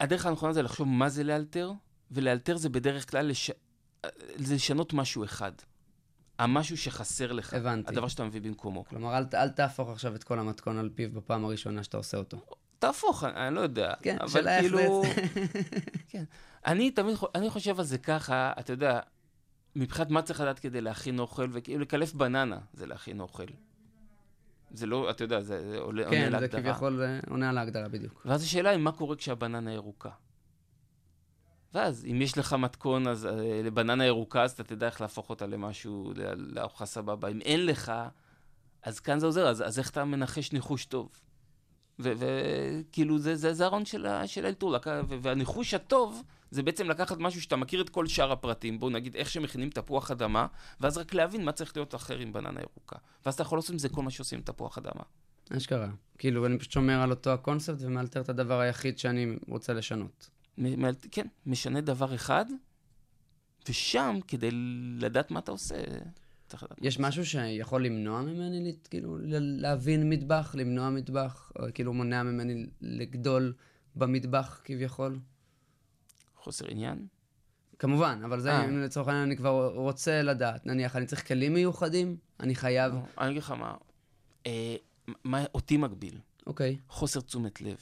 הדרך הנכונה זה לחשוב מה זה לאלתר, ולאלתר זה בדרך כלל לש... זה לשנות משהו אחד. המשהו שחסר לך. הבנתי. הדבר שאתה מביא במקומו. כלומר, אל, אל תהפוך עכשיו את כל המתכון על פיו בפעם הראשונה שאתה עושה אותו. תהפוך, אני, אני לא יודע. כן, אבל שאלה איך כאילו... כן. אני תמיד, אני חושב על זה ככה, אתה יודע, מבחינת מה צריך לדעת כדי להכין אוכל, וכאילו לקלף בננה זה להכין אוכל. זה לא, אתה יודע, זה, זה עולה, עונה כן, זה להגדרה. כביכול אה, עונה על ההגדרה בדיוק. ואז השאלה היא מה קורה כשהבננה ירוקה. ואז, אם יש לך מתכון אז, אה, לבננה ירוקה, אז אתה תדע איך להפוך אותה למשהו, לארוחה סבבה. אם אין לך, אז כאן זה עוזר, אז, אז איך אתה מנחש ניחוש טוב? וכאילו, זה, זה, זה הרעיון של, של ו- והניחוש הטוב, זה בעצם לקחת משהו שאתה מכיר את כל שאר הפרטים. בואו נגיד איך שמכינים תפוח אדמה, ואז רק להבין מה צריך להיות אחר עם בננה ירוקה. ואז אתה יכול לעשות עם זה כל מה שעושים עם תפוח אדמה. אשכרה. כאילו, אני פשוט שומר על אותו הקונספט ומאלתר את הדבר היחיד שאני רוצה לשנות. כן, משנה דבר אחד, ושם, כדי לדעת מה אתה עושה, צריך לדעת. יש משהו שיכול למנוע ממני, כאילו, להבין מטבח, למנוע מטבח, או כאילו מונע ממני לגדול במטבח כביכול? חוסר עניין? כמובן, אבל זה, אה. אם לצורך העניין אני כבר רוצה לדעת. נניח, אני צריך כלים מיוחדים, אני חייב... לא, אני אגיד לך מה, אה, מה אותי מגביל? אוקיי. חוסר תשומת לב.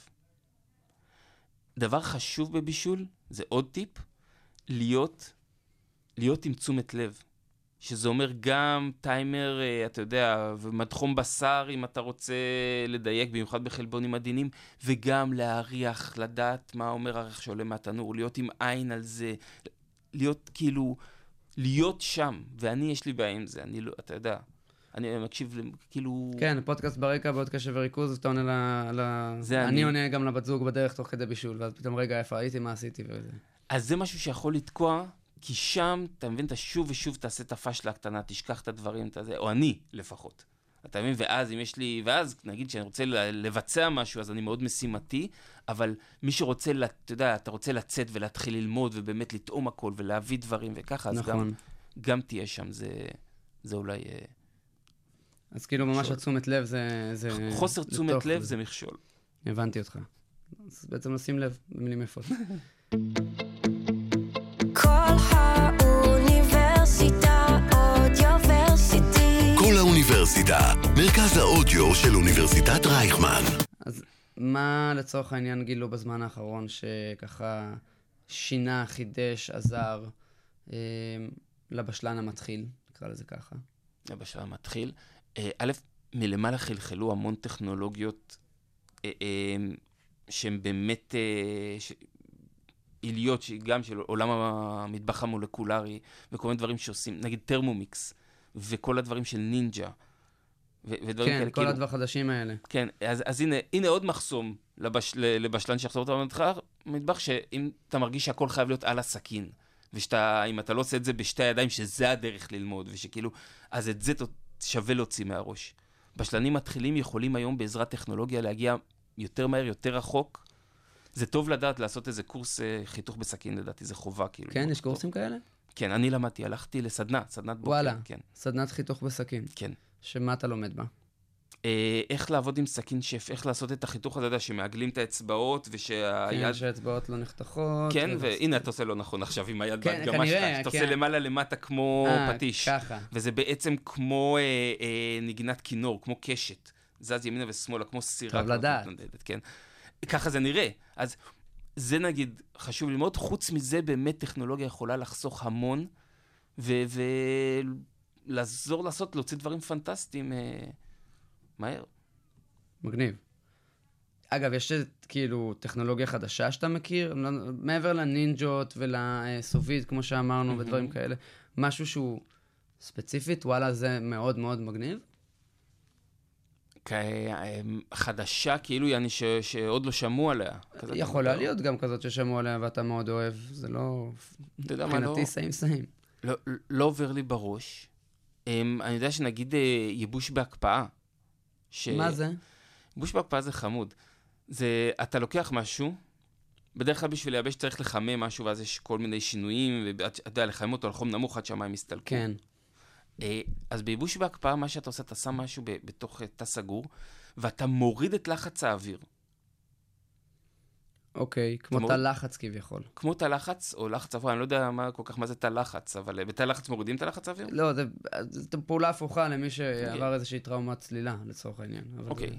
דבר חשוב בבישול, זה עוד טיפ, להיות, להיות עם תשומת לב. שזה אומר גם טיימר, אה, אתה יודע, ומדחום בשר אם אתה רוצה לדייק, במיוחד בחלבונים עדינים, וגם להריח, לדעת מה אומר הריח שעולה מהתנור, להיות עם עין על זה, להיות כאילו, להיות שם. ואני, יש לי בעיה עם זה, אני לא, אתה יודע, אני מקשיב, כאילו... כן, פודקאסט ברקע בעוד קשב וריכוז, אתה עונה ל... זה אני אני. עונה גם לבת זוג בדרך תוך כדי בישול, ואז פתאום, רגע, איפה הייתי, מה עשיתי וזה. אז זה משהו שיכול לתקוע, כי שם, אתה מבין, אתה שוב ושוב תעשה את הפשלה הקטנה, תשכח את הדברים, אתה זה, או אני לפחות. אתה מבין? ואז אם יש לי, ואז נגיד שאני רוצה לבצע משהו, אז אני מאוד משימתי, אבל מי שרוצה, אתה יודע, אתה רוצה לצאת ולהתחיל ללמוד, ובאמת לטעום הכל, ולהביא דברים וככה, אז גם, נכון. גם תהיה שם, זה, זה אולי... אז כאילו, ממש. התשומת לב זה... זה חוסר תשומת לב זה מכשול. הבנתי אותך. אז בעצם לשים לב, במילים יפות. כל האוניברסיטה אודיוורסיטי. כל האוניברסיטה, מרכז האודיו של אוניברסיטת רייכמן. אז מה לצורך העניין גילו בזמן האחרון שככה שינה, חידש, עזר אה, לבשלן המתחיל, נקרא לזה ככה? בשלב המתחיל. אה, א', מלמעלה חלחלו המון טכנולוגיות אה, אה, שהן באמת. עיליות, גם של עולם המטבח המולקולרי, וכל מיני דברים שעושים, נגיד תרמומיקס, וכל הדברים של נינג'ה. ו- ודברים כן, כאלה. כל כאילו, הדבר החדשים האלה. כן, אז, אז הנה, הנה עוד מחסום לבש, לבשלן שיחזור אותנו למטבח, מטבח שאם אתה מרגיש שהכל חייב להיות על הסכין, ושאם אתה לא עושה את זה בשתי הידיים, שזה הדרך ללמוד, ושכאילו, אז את זה שווה להוציא מהראש. בשלנים מתחילים יכולים היום בעזרת טכנולוגיה להגיע יותר מהר, יותר רחוק. זה טוב לדעת לעשות איזה קורס אה, חיתוך בסכין, לדעתי, זה חובה, כאילו. כן, יש. קורסים כאלה? כן, אני למדתי, הלכתי לסדנה, סדנת בוקר. וואלה. כן, סדנת חיתוך בסכין. כן. שמה אתה לומד בה? אה, איך לעבוד עם סכין שף, איך לעשות את החיתוך הזה, אתה יודע, שמעגלים את האצבעות, ושהיד... כן, שהאצבעות לא נחתכות. כן, והנה אתה עושה לא נכון עכשיו עם היד כן, בהדגמה שלך, שאתה כן. עושה למעלה למטה כמו אה, פטיש. ככה. וזה בעצם כמו אה, נגינת כינור, כמו קשת. זז ימינה ושמאלה, כמו סירה. טוב לדעת. כן. ככה זה נראה. אז זה נגיד חשוב ללמוד. חוץ מזה, באמת טכנולוגיה יכולה לחסוך המון, ולעזור לעשות, להוציא דברים פנטסטיים מהר. מגניב. אגב, יש כאילו טכנולוגיה חדשה שאתה מכיר? לא- מעבר לנינג'ות ולסוביד, כמו שאמרנו, מהמם. ודברים כאלה, משהו שהוא ספציפית, וואלה, זה מאוד מאוד מגניב? אה, חדשה, כאילו, יעני, ש- שעוד לא שמעו עליה. יכולה. להיות גם כזאת ששמעו עליה ואתה מאוד אוהב, זה לא... אתה יודע מה, לא... מבחינתי סיים סיים. לא, לא עובר לי בראש. Um, אני יודע שנגיד uh, ייבוש בהקפאה. ש... מה זה? ייבוש בהקפאה זה חמוד. זה, אתה לוקח משהו, בדרך כלל בשביל לייבש צריך לחמם משהו, ואז יש כל מיני שינויים, ואתה יודע, לחמם אותו על חום נמוך עד שהמים יסתלקו. כן. Uh, אז בייבוש בהקפאה, מה שאתה עושה, אתה שם משהו בתוך תא סגור, ואתה מוריד את לחץ האוויר. אוקיי, כמו תא לחץ כביכול. כמו תא לחץ, או לחץ אוויר, אני לא יודע מה, כל כך מה זה תא לחץ, אבל uh, בתא לחץ מורידים תא לחץ האוויר? לא, זה זו פעולה הפוכה למי שעבר איזושהי טראומת צלילה, לצורך העניין. אוקיי. זה-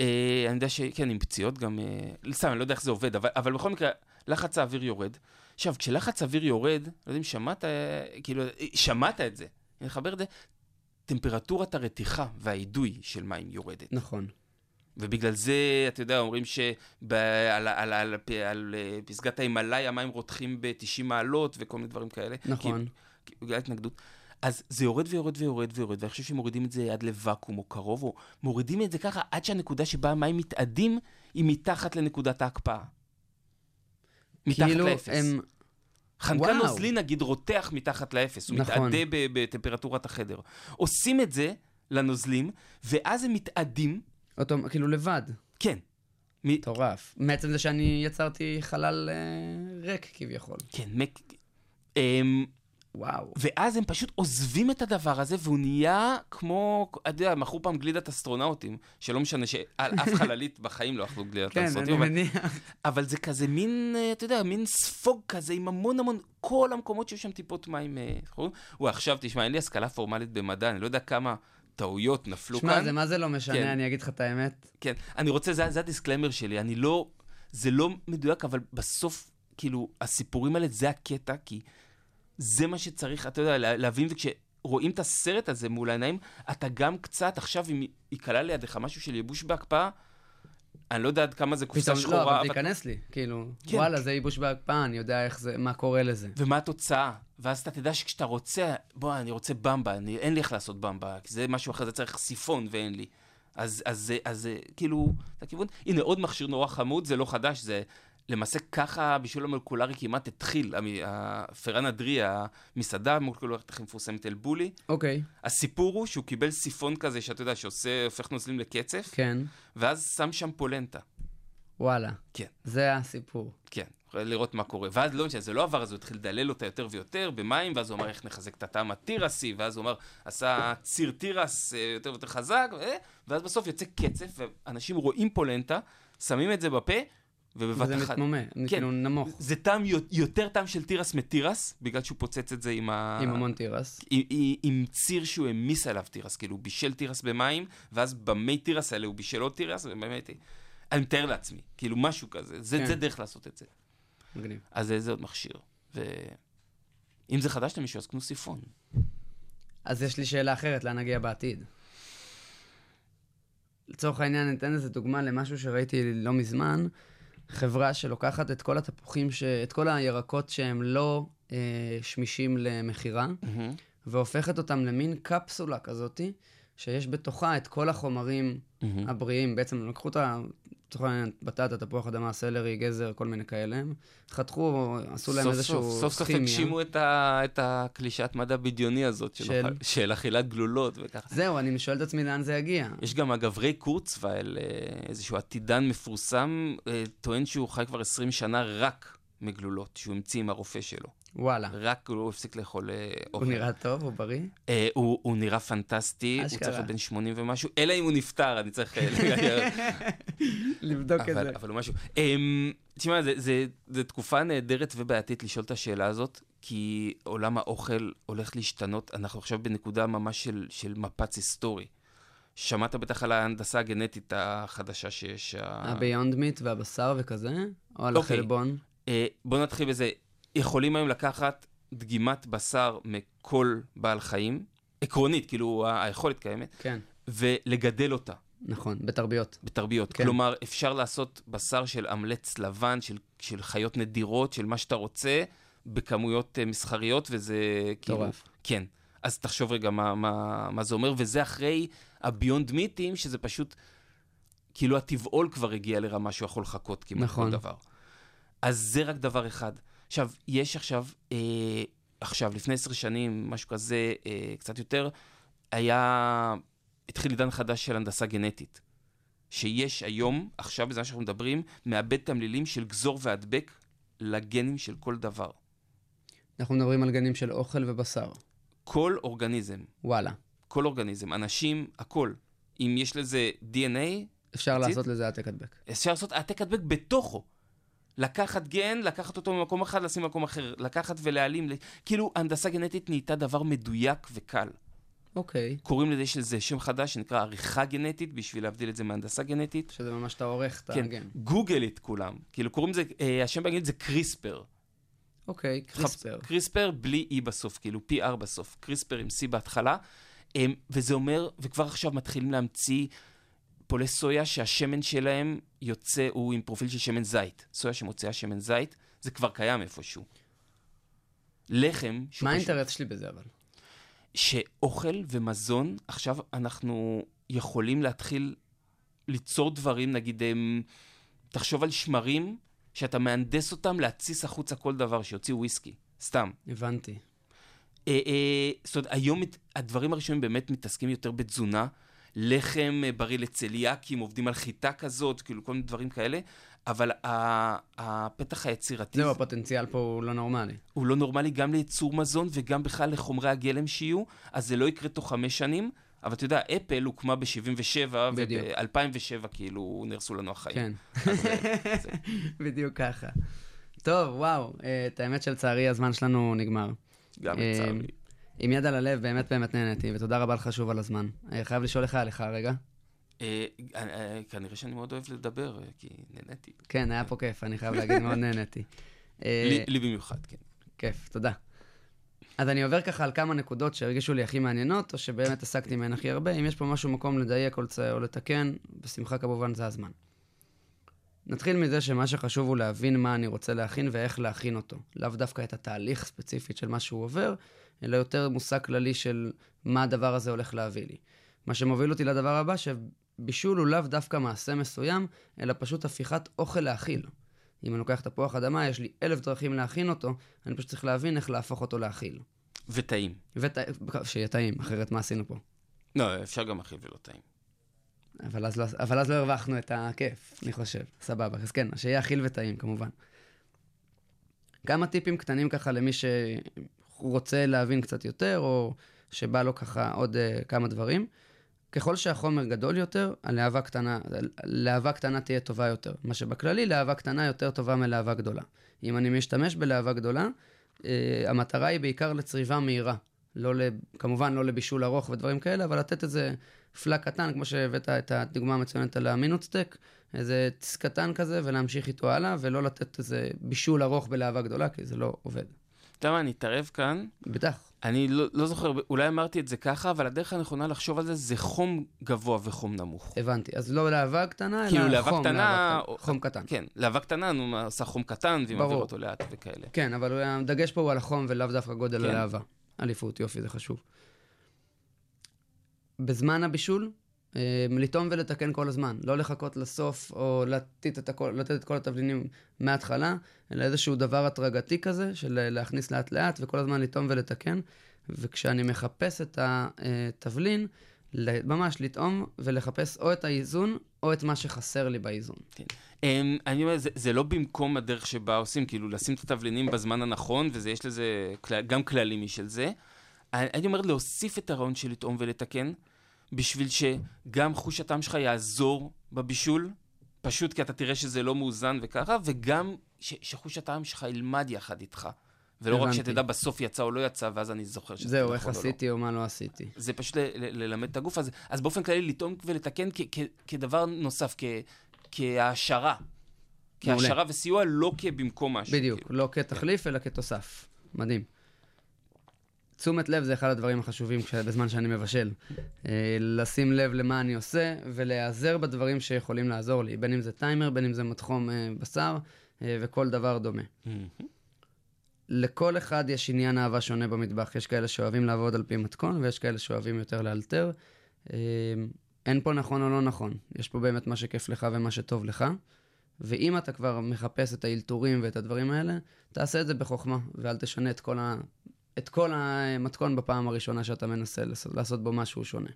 אה, אני יודע שכן, עם פציעות גם... אה, סתם, אני לא יודע איך זה עובד, אבל, אבל בכל מקרה, לחץ האוויר יורד. עכשיו, כשלחץ האוויר יורד, לא יודע אם שמעת, אה, כאילו, אה, שמעת את זה, אני אחבר את זה, טמפרטורת הרתיחה והאידוי של מים יורדת. נכון. ובגלל זה, אתה יודע, אומרים שעל על, על, על, על אה, פסגת ההימאליה המים רותחים ב-90 מעלות וכל מיני דברים כאלה. נכון. כי- בגלל התנגדות. אז זה יורד ויורד ויורד ויורד, ואני חושב שמורידים את זה עד לוואקום או קרוב, או מורידים את זה ככה עד שהנקודה שבה המים מתאדים היא מתחת לנקודת ההקפאה. מתחת כאילו לאפס. הם... חנקן. נוזלי נגיד רותח מתחת לאפס, הוא נכון. מתאדה בטמפרטורת החדר. עושים את זה לנוזלים, ואז הם מתאדים, אותו, כאילו לבד. כן. מ- מטורף. מעצם זה שאני יצרתי חלל אה, ריק כביכול. כן, מק... אמ, וואו. ואז הם פשוט עוזבים את הדבר הזה, והוא נהיה כמו, אתה יודע, מכרו פעם גלידת אסטרונאוטים, שלא משנה שעל אף חללית בחיים לא אכלו גלידת כן, אני אסטרונאוטים, אבל, מניח. אבל זה כזה מין, אה, אתה יודע, מין ספוג כזה עם המון המון, כל המקומות שיש שם טיפות מים, אה, איך קוראים? וואי, עכשיו תשמע, אין לי השכלה פורמלית במדע, אני לא יודע כמה טעויות נפלו שמע, כאן. זה מה זה לא משנה, כן. אני אגיד לך את האמת. כן, אני רוצה, זה, זה הדיסקלמר שלי, אני לא, זה לא מדויק, אבל בסוף, כאילו, הסיפורים האלה זה הקטע, כי זה מה שצריך, אתה יודע, לה- להבין, וכשרואים את הסרט הזה מול העיניים, אתה גם קצת, עכשיו, אם ייקלע לידיך משהו של ייבוש בהקפאה, אני לא יודע עד כמה זה קופסה פתאום, שחורה, לא, אבל זה ייכנס לי. כאילו, כן. וואלה, זה ייבוש בהקפאה, אני יודע איך זה, מה קורה לזה. ומה התוצאה? ואז אתה תדע שכשאתה רוצה, בוא, אני רוצה במבה, אני, אין לי איך לעשות במבה, כי זה משהו אחר, זה צריך סיפון ואין לי. אז, אז, אז, זה כאילו. הנה, עוד מכשיר נורא חמוד, זה לא חדש, זה למעשה ככה בישול המולקולרי כמעט התחיל. הפרן אדרי, המסעדה המולקולרית הכי מפורסמת אל בולי. אוקיי, הסיפור הוא שהוא קיבל סיפון כזה, שאתה יודע, שעושה, הופך נוזלים לקצף, כן, ואז שם שם פולנטה. וואלה. כן. זה הסיפור. כן, לראות מה קורה. ואז לא משנה, זה לא עבר, אז הוא התחיל לדלל אותה יותר ויותר במים, ואז הוא אמר איך נחזק את הטעם התירסי, ואז הוא אמר, עשה ציר תירס אה, יותר ויותר חזק, ו- ואז בסוף יוצא קצף, ואנשים רואים פולנטה, שמים את זה בפה, ובבת וזה אחת... מתמומה, כן. כאילו נמוך, זה טעם יו- יותר טעם של תירס מתירס, בגלל שהוא פוצץ את זה עם ה... עם המון תירס. עם, עם, עם ציר שהוא העמיס עליו תירס, כאילו הוא בישל תירס במים, ואז במי תירס האלה הוא בישל עוד תירס, ובאמת, אני מתאר לעצמי, כאילו משהו כזה, זה, כן. זה דרך לעשות את זה. מגניב. אז זה, זה עוד מכשיר. ואם זה חדש למישהו, אז קנו סיפון. אז יש לי שאלה אחרת, לאן נגיע בעתיד? לצורך העניין, ניתן איזה דוגמה למשהו שראיתי לא מזמן. חברה שלוקחת את כל התפוחים, ש... את כל הירקות שהם לא אה, שמישים למכירה, והופכת אותם למין קפסולה כזאתי, שיש בתוכה את כל החומרים מהמם. הבריאים. בעצם לקחו את ה... לצורך העניין, בטטה, תפוח אדמה, סלרי, גזר, כל מיני כאלה. חתכו, עשו להם סוף איזשהו סוף, סוף סוף כימיה. הגשימו את, ה, את הקלישאת מדע בדיוני הזאת של, של? של אכילת גלולות וככה. זהו, אני שואל את עצמי לאן זה יגיע. יש גם, אגב, ריי קורצווייל, אה, איזשהו עתידן מפורסם, אה, טוען שהוא חי כבר 20 שנה רק מגלולות, שהוא המציא עם הרופא שלו. וואלה. רק הוא הפסיק לאכול אה, הוא אוכל. נראה טוב, הוא בריא? אה, הוא, הוא נראה פנטסטי, הוא אשכרה. צריך להיות בן 80 ומשהו, אלא אם הוא נפטר, אני צריך... אה, לבדוק את אבל, זה. אבל הוא משהו. Um, תשמע, זה, זה, זה תקופה נהדרת ובעייתית לשאול את השאלה הזאת, כי עולם האוכל הולך להשתנות. אנחנו עכשיו בנקודה ממש של, של מפץ היסטורי. שמעת בטח על ההנדסה הגנטית החדשה שיש. ה- הביונד מיט והבשר וכזה? או על אוקיי. החלבון? אה, בוא נתחיל בזה. יכולים היום לקחת דגימת בשר מכל בעל חיים, עקרונית, כאילו היכולת קיימת, כן, ולגדל אותה. נכון, בתרביות. בתרביות. כן. כן. כלומר, אפשר לעשות בשר של אמלץ לבן, של, של חיות נדירות, של מה שאתה רוצה, בכמויות uh, מסחריות, וזה כאילו... מטורף. כן. אז תחשוב רגע מה, מה, מה זה אומר, וזה אחרי הביונד מיטים, שזה פשוט... כאילו הטבעול כבר הגיע לרמה שהוא יכול לחכות כמעט נכון. כל דבר. אז זה רק דבר אחד. עכשיו, יש עכשיו, אה, עכשיו, לפני עשר שנים, משהו כזה, אה, קצת יותר, היה, התחיל עידן חדש של הנדסה גנטית. שיש היום, עכשיו, בזמן שאנחנו מדברים, מאבד תמלילים של גזור והדבק לגנים של כל דבר. אנחנו מדברים על גנים של אוכל ובשר. כל אורגניזם, וואלה. כל אורגניזם, אנשים, הכל. אם יש לזה DNA, אפשר רצית? לעשות לזה העתק הדבק. אפשר לעשות העתק הדבק בתוכו. לקחת גן, לקחת אותו ממקום אחד, לשים במקום אחר, לקחת ולהעלים. כאילו, הנדסה גנטית נהייתה דבר מדויק וקל. אוקיי. קוראים לזה, יש לזה שם חדש שנקרא עריכה גנטית, בשביל להבדיל את זה מהנדסה גנטית. שזה ממש אתה עורך את כן, הגן. גוגל את כולם. כאילו, קוראים לזה, אה, השם באנגלית זה קריספר. אוקיי, קריספר. קריספר בלי E בסוף, כאילו PR בסוף. קריספר עם C בהתחלה. אמ, וזה אומר, וכבר עכשיו מתחילים להמציא פולי סויה שהשמן שלהם יוצא, הוא עם פרופיל של שמן זית. סויה שמוציאה שמן זית, זה כבר קיים איפשהו. לחם, מה האינטרס שלי בזה אבל? שאוכל ומזון, עכשיו אנחנו יכולים להתחיל ליצור דברים, נגיד, הם, תחשוב על שמרים, שאתה מהנדס אותם להתסיס החוצה כל דבר, שיוציאו וויסקי, סתם. הבנתי. אה, אה, זאת אומרת, היום הדברים הראשונים באמת מתעסקים יותר בתזונה. לחם אה, בריא לצליאקים, עובדים על חיטה כזאת, כאילו כל מיני דברים כאלה, אבל הפתח היצירתי זהו, הפוטנציאל פה הוא לא נורמלי. הוא לא נורמלי גם לייצור מזון וגם בכלל לחומרי הגלם שיהיו, אז זה לא יקרה תוך חמש שנים. אבל אתה יודע, אפל הוקמה ב-77, בדיוק. וב-2007 כאילו נהרסו לנו החיים. כן. אה, זה- בדיוק ככה. טוב, וואו, אה, את האמת שלצערי הזמן שלנו נגמר. גם לצערי. עם יד על הלב, באמת באמת נהניתי, ותודה רבה לך שוב על הזמן. אה, חייב לשאול לך עליך רגע. אה, אה, אה, כנראה שאני מאוד אוהב לדבר, כי נהניתי. כן, היה פה כיף, אני חייב להגיד, מאוד נהניתי. לי- במיוחד, כן. כיף, תודה. אז אני עובר ככה על כמה נקודות שהרגישו לי הכי מעניינות, או שבאמת עסקתי מהן הכי הרבה. אם יש פה משהו מקום לדייק. או לתקן, בשמחה כמובן זה הזמן. נתחיל מזה שמה שחשוב הוא להבין מה אני רוצה להכין ואיך להכין אותו. לאו דווקא את התהליך ספציפית של מה שהוא עובר, אלא יותר מושג כללי של מה הדבר הזה הולך להביא לי. מה שמוביל אותי לדבר הבא, שבישול הוא לאו דווקא מעשה מסוים, אלא פשוט הפיכת אוכל להכיל. אם אני לוקח תפוח אדמה, יש לי אלף דרכים להכין אותו, אני פשוט צריך להבין איך להפוך אותו להכיל. וטעים. ות... שיהיה טעים, אחרת מה עשינו פה? לא, אפשר גם אכיל ולא טעים. אבל אז, לא, אבל אז לא הרווחנו את הכיף, אני חושב. סבבה. אז כן, שיהיה אכיל וטעים, כמובן. כמה טיפים קטנים ככה למי שרוצה להבין קצת יותר, או שבא לו ככה עוד uh, כמה דברים. ככל שהחומר גדול יותר, הלהבה קטנה, להבה קטנה תהיה טובה יותר. מה שבכללי, להבה קטנה יותר טובה מלהבה גדולה. אם אני משתמש בלהבה גדולה, uh, המטרה היא בעיקר לצריבה מהירה. לא ל... כמובן לא לבישול ארוך ודברים כאלה, אבל לתת איזה פלאק קטן, כמו שהבאת את הדוגמה המצוינת על המינוטסטק, איזה טיס קטן כזה, ולהמשיך איתו הלאה, ולא לתת איזה בישול ארוך בלהבה גדולה, כי זה לא עובד. אתה יודע מה, אני אתערב כאן. בטח. אני לא, לא זוכר, אולי אמרתי את זה ככה, אבל הדרך הנכונה לחשוב על זה זה חום גבוה וחום נמוך. הבנתי. אז לא להבה קטנה, אלא כאילו להבה חום, קטנה... להבה או- קטנה. חום קטן. כן, להבה קטנה, נו, מה, עושה חום קטן, והיא ברור. מעביר אותו לאט וכאלה. כן, אבל הדגש פה הוא על החום ולאו דווקא גודל כן. הלהבה. אליפות, יופי, זה חשוב. בזמן הבישול, אה, לטעום ולתקן כל הזמן. לא לחכות לסוף, או לתת את, הכל, לתת את כל התבלינים מההתחלה, אלא איזשהו דבר הדרגתי כזה, של אה, להכניס לאט-לאט, וכל הזמן לטעום ולתקן. וכשאני מחפש את התבלין, ל- ממש לטעום ולחפש או את האיזון, או את מה שחסר לי באיזון. אמ, אני אומר, זה, זה לא במקום הדרך שבה עושים, כאילו, לשים את התבלינים בזמן הנכון, ויש לזה גם כללים משל זה. אני אומר, להוסיף את הרעיון של לטעום ולתקן, בשביל שגם חוש הטעם שלך יעזור בבישול, פשוט כי אתה תראה שזה לא מאוזן וככה, וגם ש, שחוש הטעם שלך ילמד יחד איתך. ולא רק הבנתי. שתדע בסוף יצא או לא יצא, ואז אני זוכר שזה זהו, נכון איך או לא. עשיתי או מה לא עשיתי. זה פשוט ל- ל- ללמד את הגוף הזה. אז באופן כללי, לטעום ולתקן כ- כ- כדבר נוסף, כ- כהעשרה. כהעשרה וסיוע, לא כבמקום משהו. בדיוק, כאילו. לא כתחליף, אלא כתוסף. מדהים. תשומת לב זה אחד הדברים החשובים כש- בזמן שאני מבשל. אה, לשים לב למה אני עושה, ולהיעזר בדברים שיכולים לעזור לי, בין אם זה טיימר, בין אם זה מתחום אה, בשר, אה, וכל דבר דומה. מהמם. לכל אחד יש עניין אהבה שונה במטבח. יש כאלה שאוהבים לעבוד על פי מתכון, ויש כאלה שאוהבים יותר לאלתר. אה, אין פה נכון או לא נכון. יש פה באמת מה שכיף לך ומה שטוב לך. ואם אתה כבר מחפש את האלתורים ואת הדברים האלה, תעשה את זה בחוכמה, ואל תשנה את כל, ה... את כל המתכון בפעם הראשונה שאתה מנסה לעשות בו משהו שונה.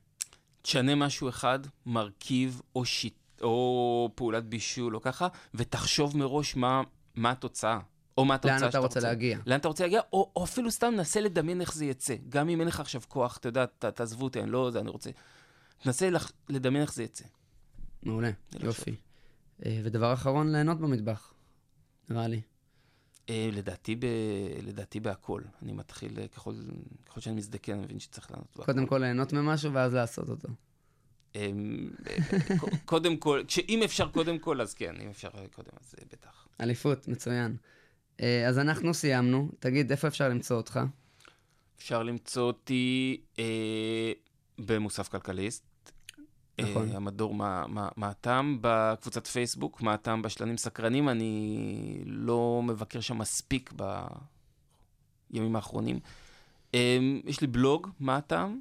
תשנה משהו אחד, מרכיב או שיט... או פעולת בישול או ככה, ותחשוב מראש מה, מה התוצאה. או מה התוצאה לאן שאתה אתה רוצה להגיע? לאן אתה רוצה להגיע, או, או אפילו סתם נסה לדמיין איך זה יצא. גם אם אין לך עכשיו כוח, אתה יודע, ת- תעזבו אותי, אני לא זה, אני רוצה... תנסה לח... לדמיין איך זה יצא. מעולה, זה יופי. אה, ודבר אחרון, ליהנות במטבח, נראה לי. אה, לדעתי, ב... לדעתי בהכל. אני מתחיל, אה, ככל, ככל שאני מזדקן, אני מבין שצריך לענות בהכל. קודם כל ליהנות ממשהו ואז לעשות אותו. קודם כל, אם אפשר קודם כל, אז כן, אם אפשר קודם, אז בטח. אליפות, מצוין. אה, אז אנחנו סיימנו. תגיד, איפה אפשר למצוא אותך? אפשר למצוא אותי אה, במוסף כלכליסט. נכון. אה, המדור מה, מה, מה הטעם בקבוצת פייסבוק, מה הטעם בשלנים סקרנים, אני לא מבקר שם מספיק בימים האחרונים. אה, יש לי בלוג, מה הטעם?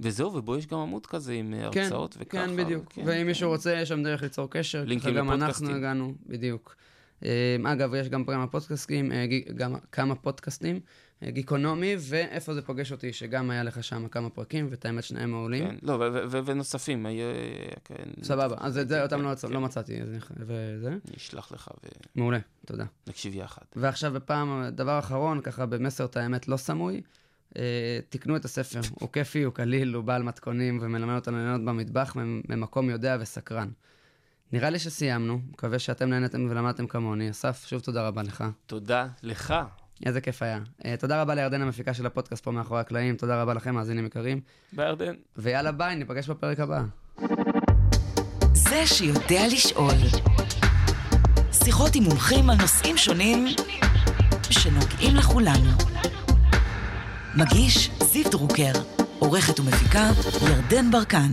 וזהו, ובו יש גם עמוד כזה עם אה, כן, הרצאות וככה. כן, בדיוק. כן, ואם כן. מישהו רוצה, יש שם דרך ליצור קשר. לינקים ככה גם אנחנו לפודקאסטים. הגענו, בדיוק. אה, אגב, יש גם כמה פודקאסטים, אה, גם כמה פודקאסטים, אה, גיקונומי, ואיפה זה פוגש אותי, שגם היה לך שם כמה פרקים, ואת האמת שניהם מעולים. כן, לא, ו- ו- ו- ונוספים, היה... כן, סבבה, אז את זה אותם לא כן. לא מצאתי, וזה. אני אשלח לך מעולה, תודה. ונקשיב יחד. ועכשיו בפעם, דבר אחרון, ככה במסר את האמת לא סמוי, אה, תקנו את הספר. הוא כיפי, הוא קליל, הוא בעל מתכונים ומלמד אותנו ליהנות במטבח ממ- ממקום יודע וסקרן. נראה לי שסיימנו, מקווה שאתם נהנתם ולמדתם כמוני. אסף, שוב תודה רבה לך. תודה לך. איזה כיף היה. אה, תודה רבה לירדן המפיקה של הפודקאסט פה מאחורי הקלעים, תודה רבה לכם, מאזינים יקרים. בירדן. ויאללה ביי, ניפגש בפרק הבא. זה שיודע לשאול. שיחות עם מומחים על נושאים שונים שנוגעים לכולנו. מגיש זיו דרוקר, עורכת ומפיקה ירדן ברקן.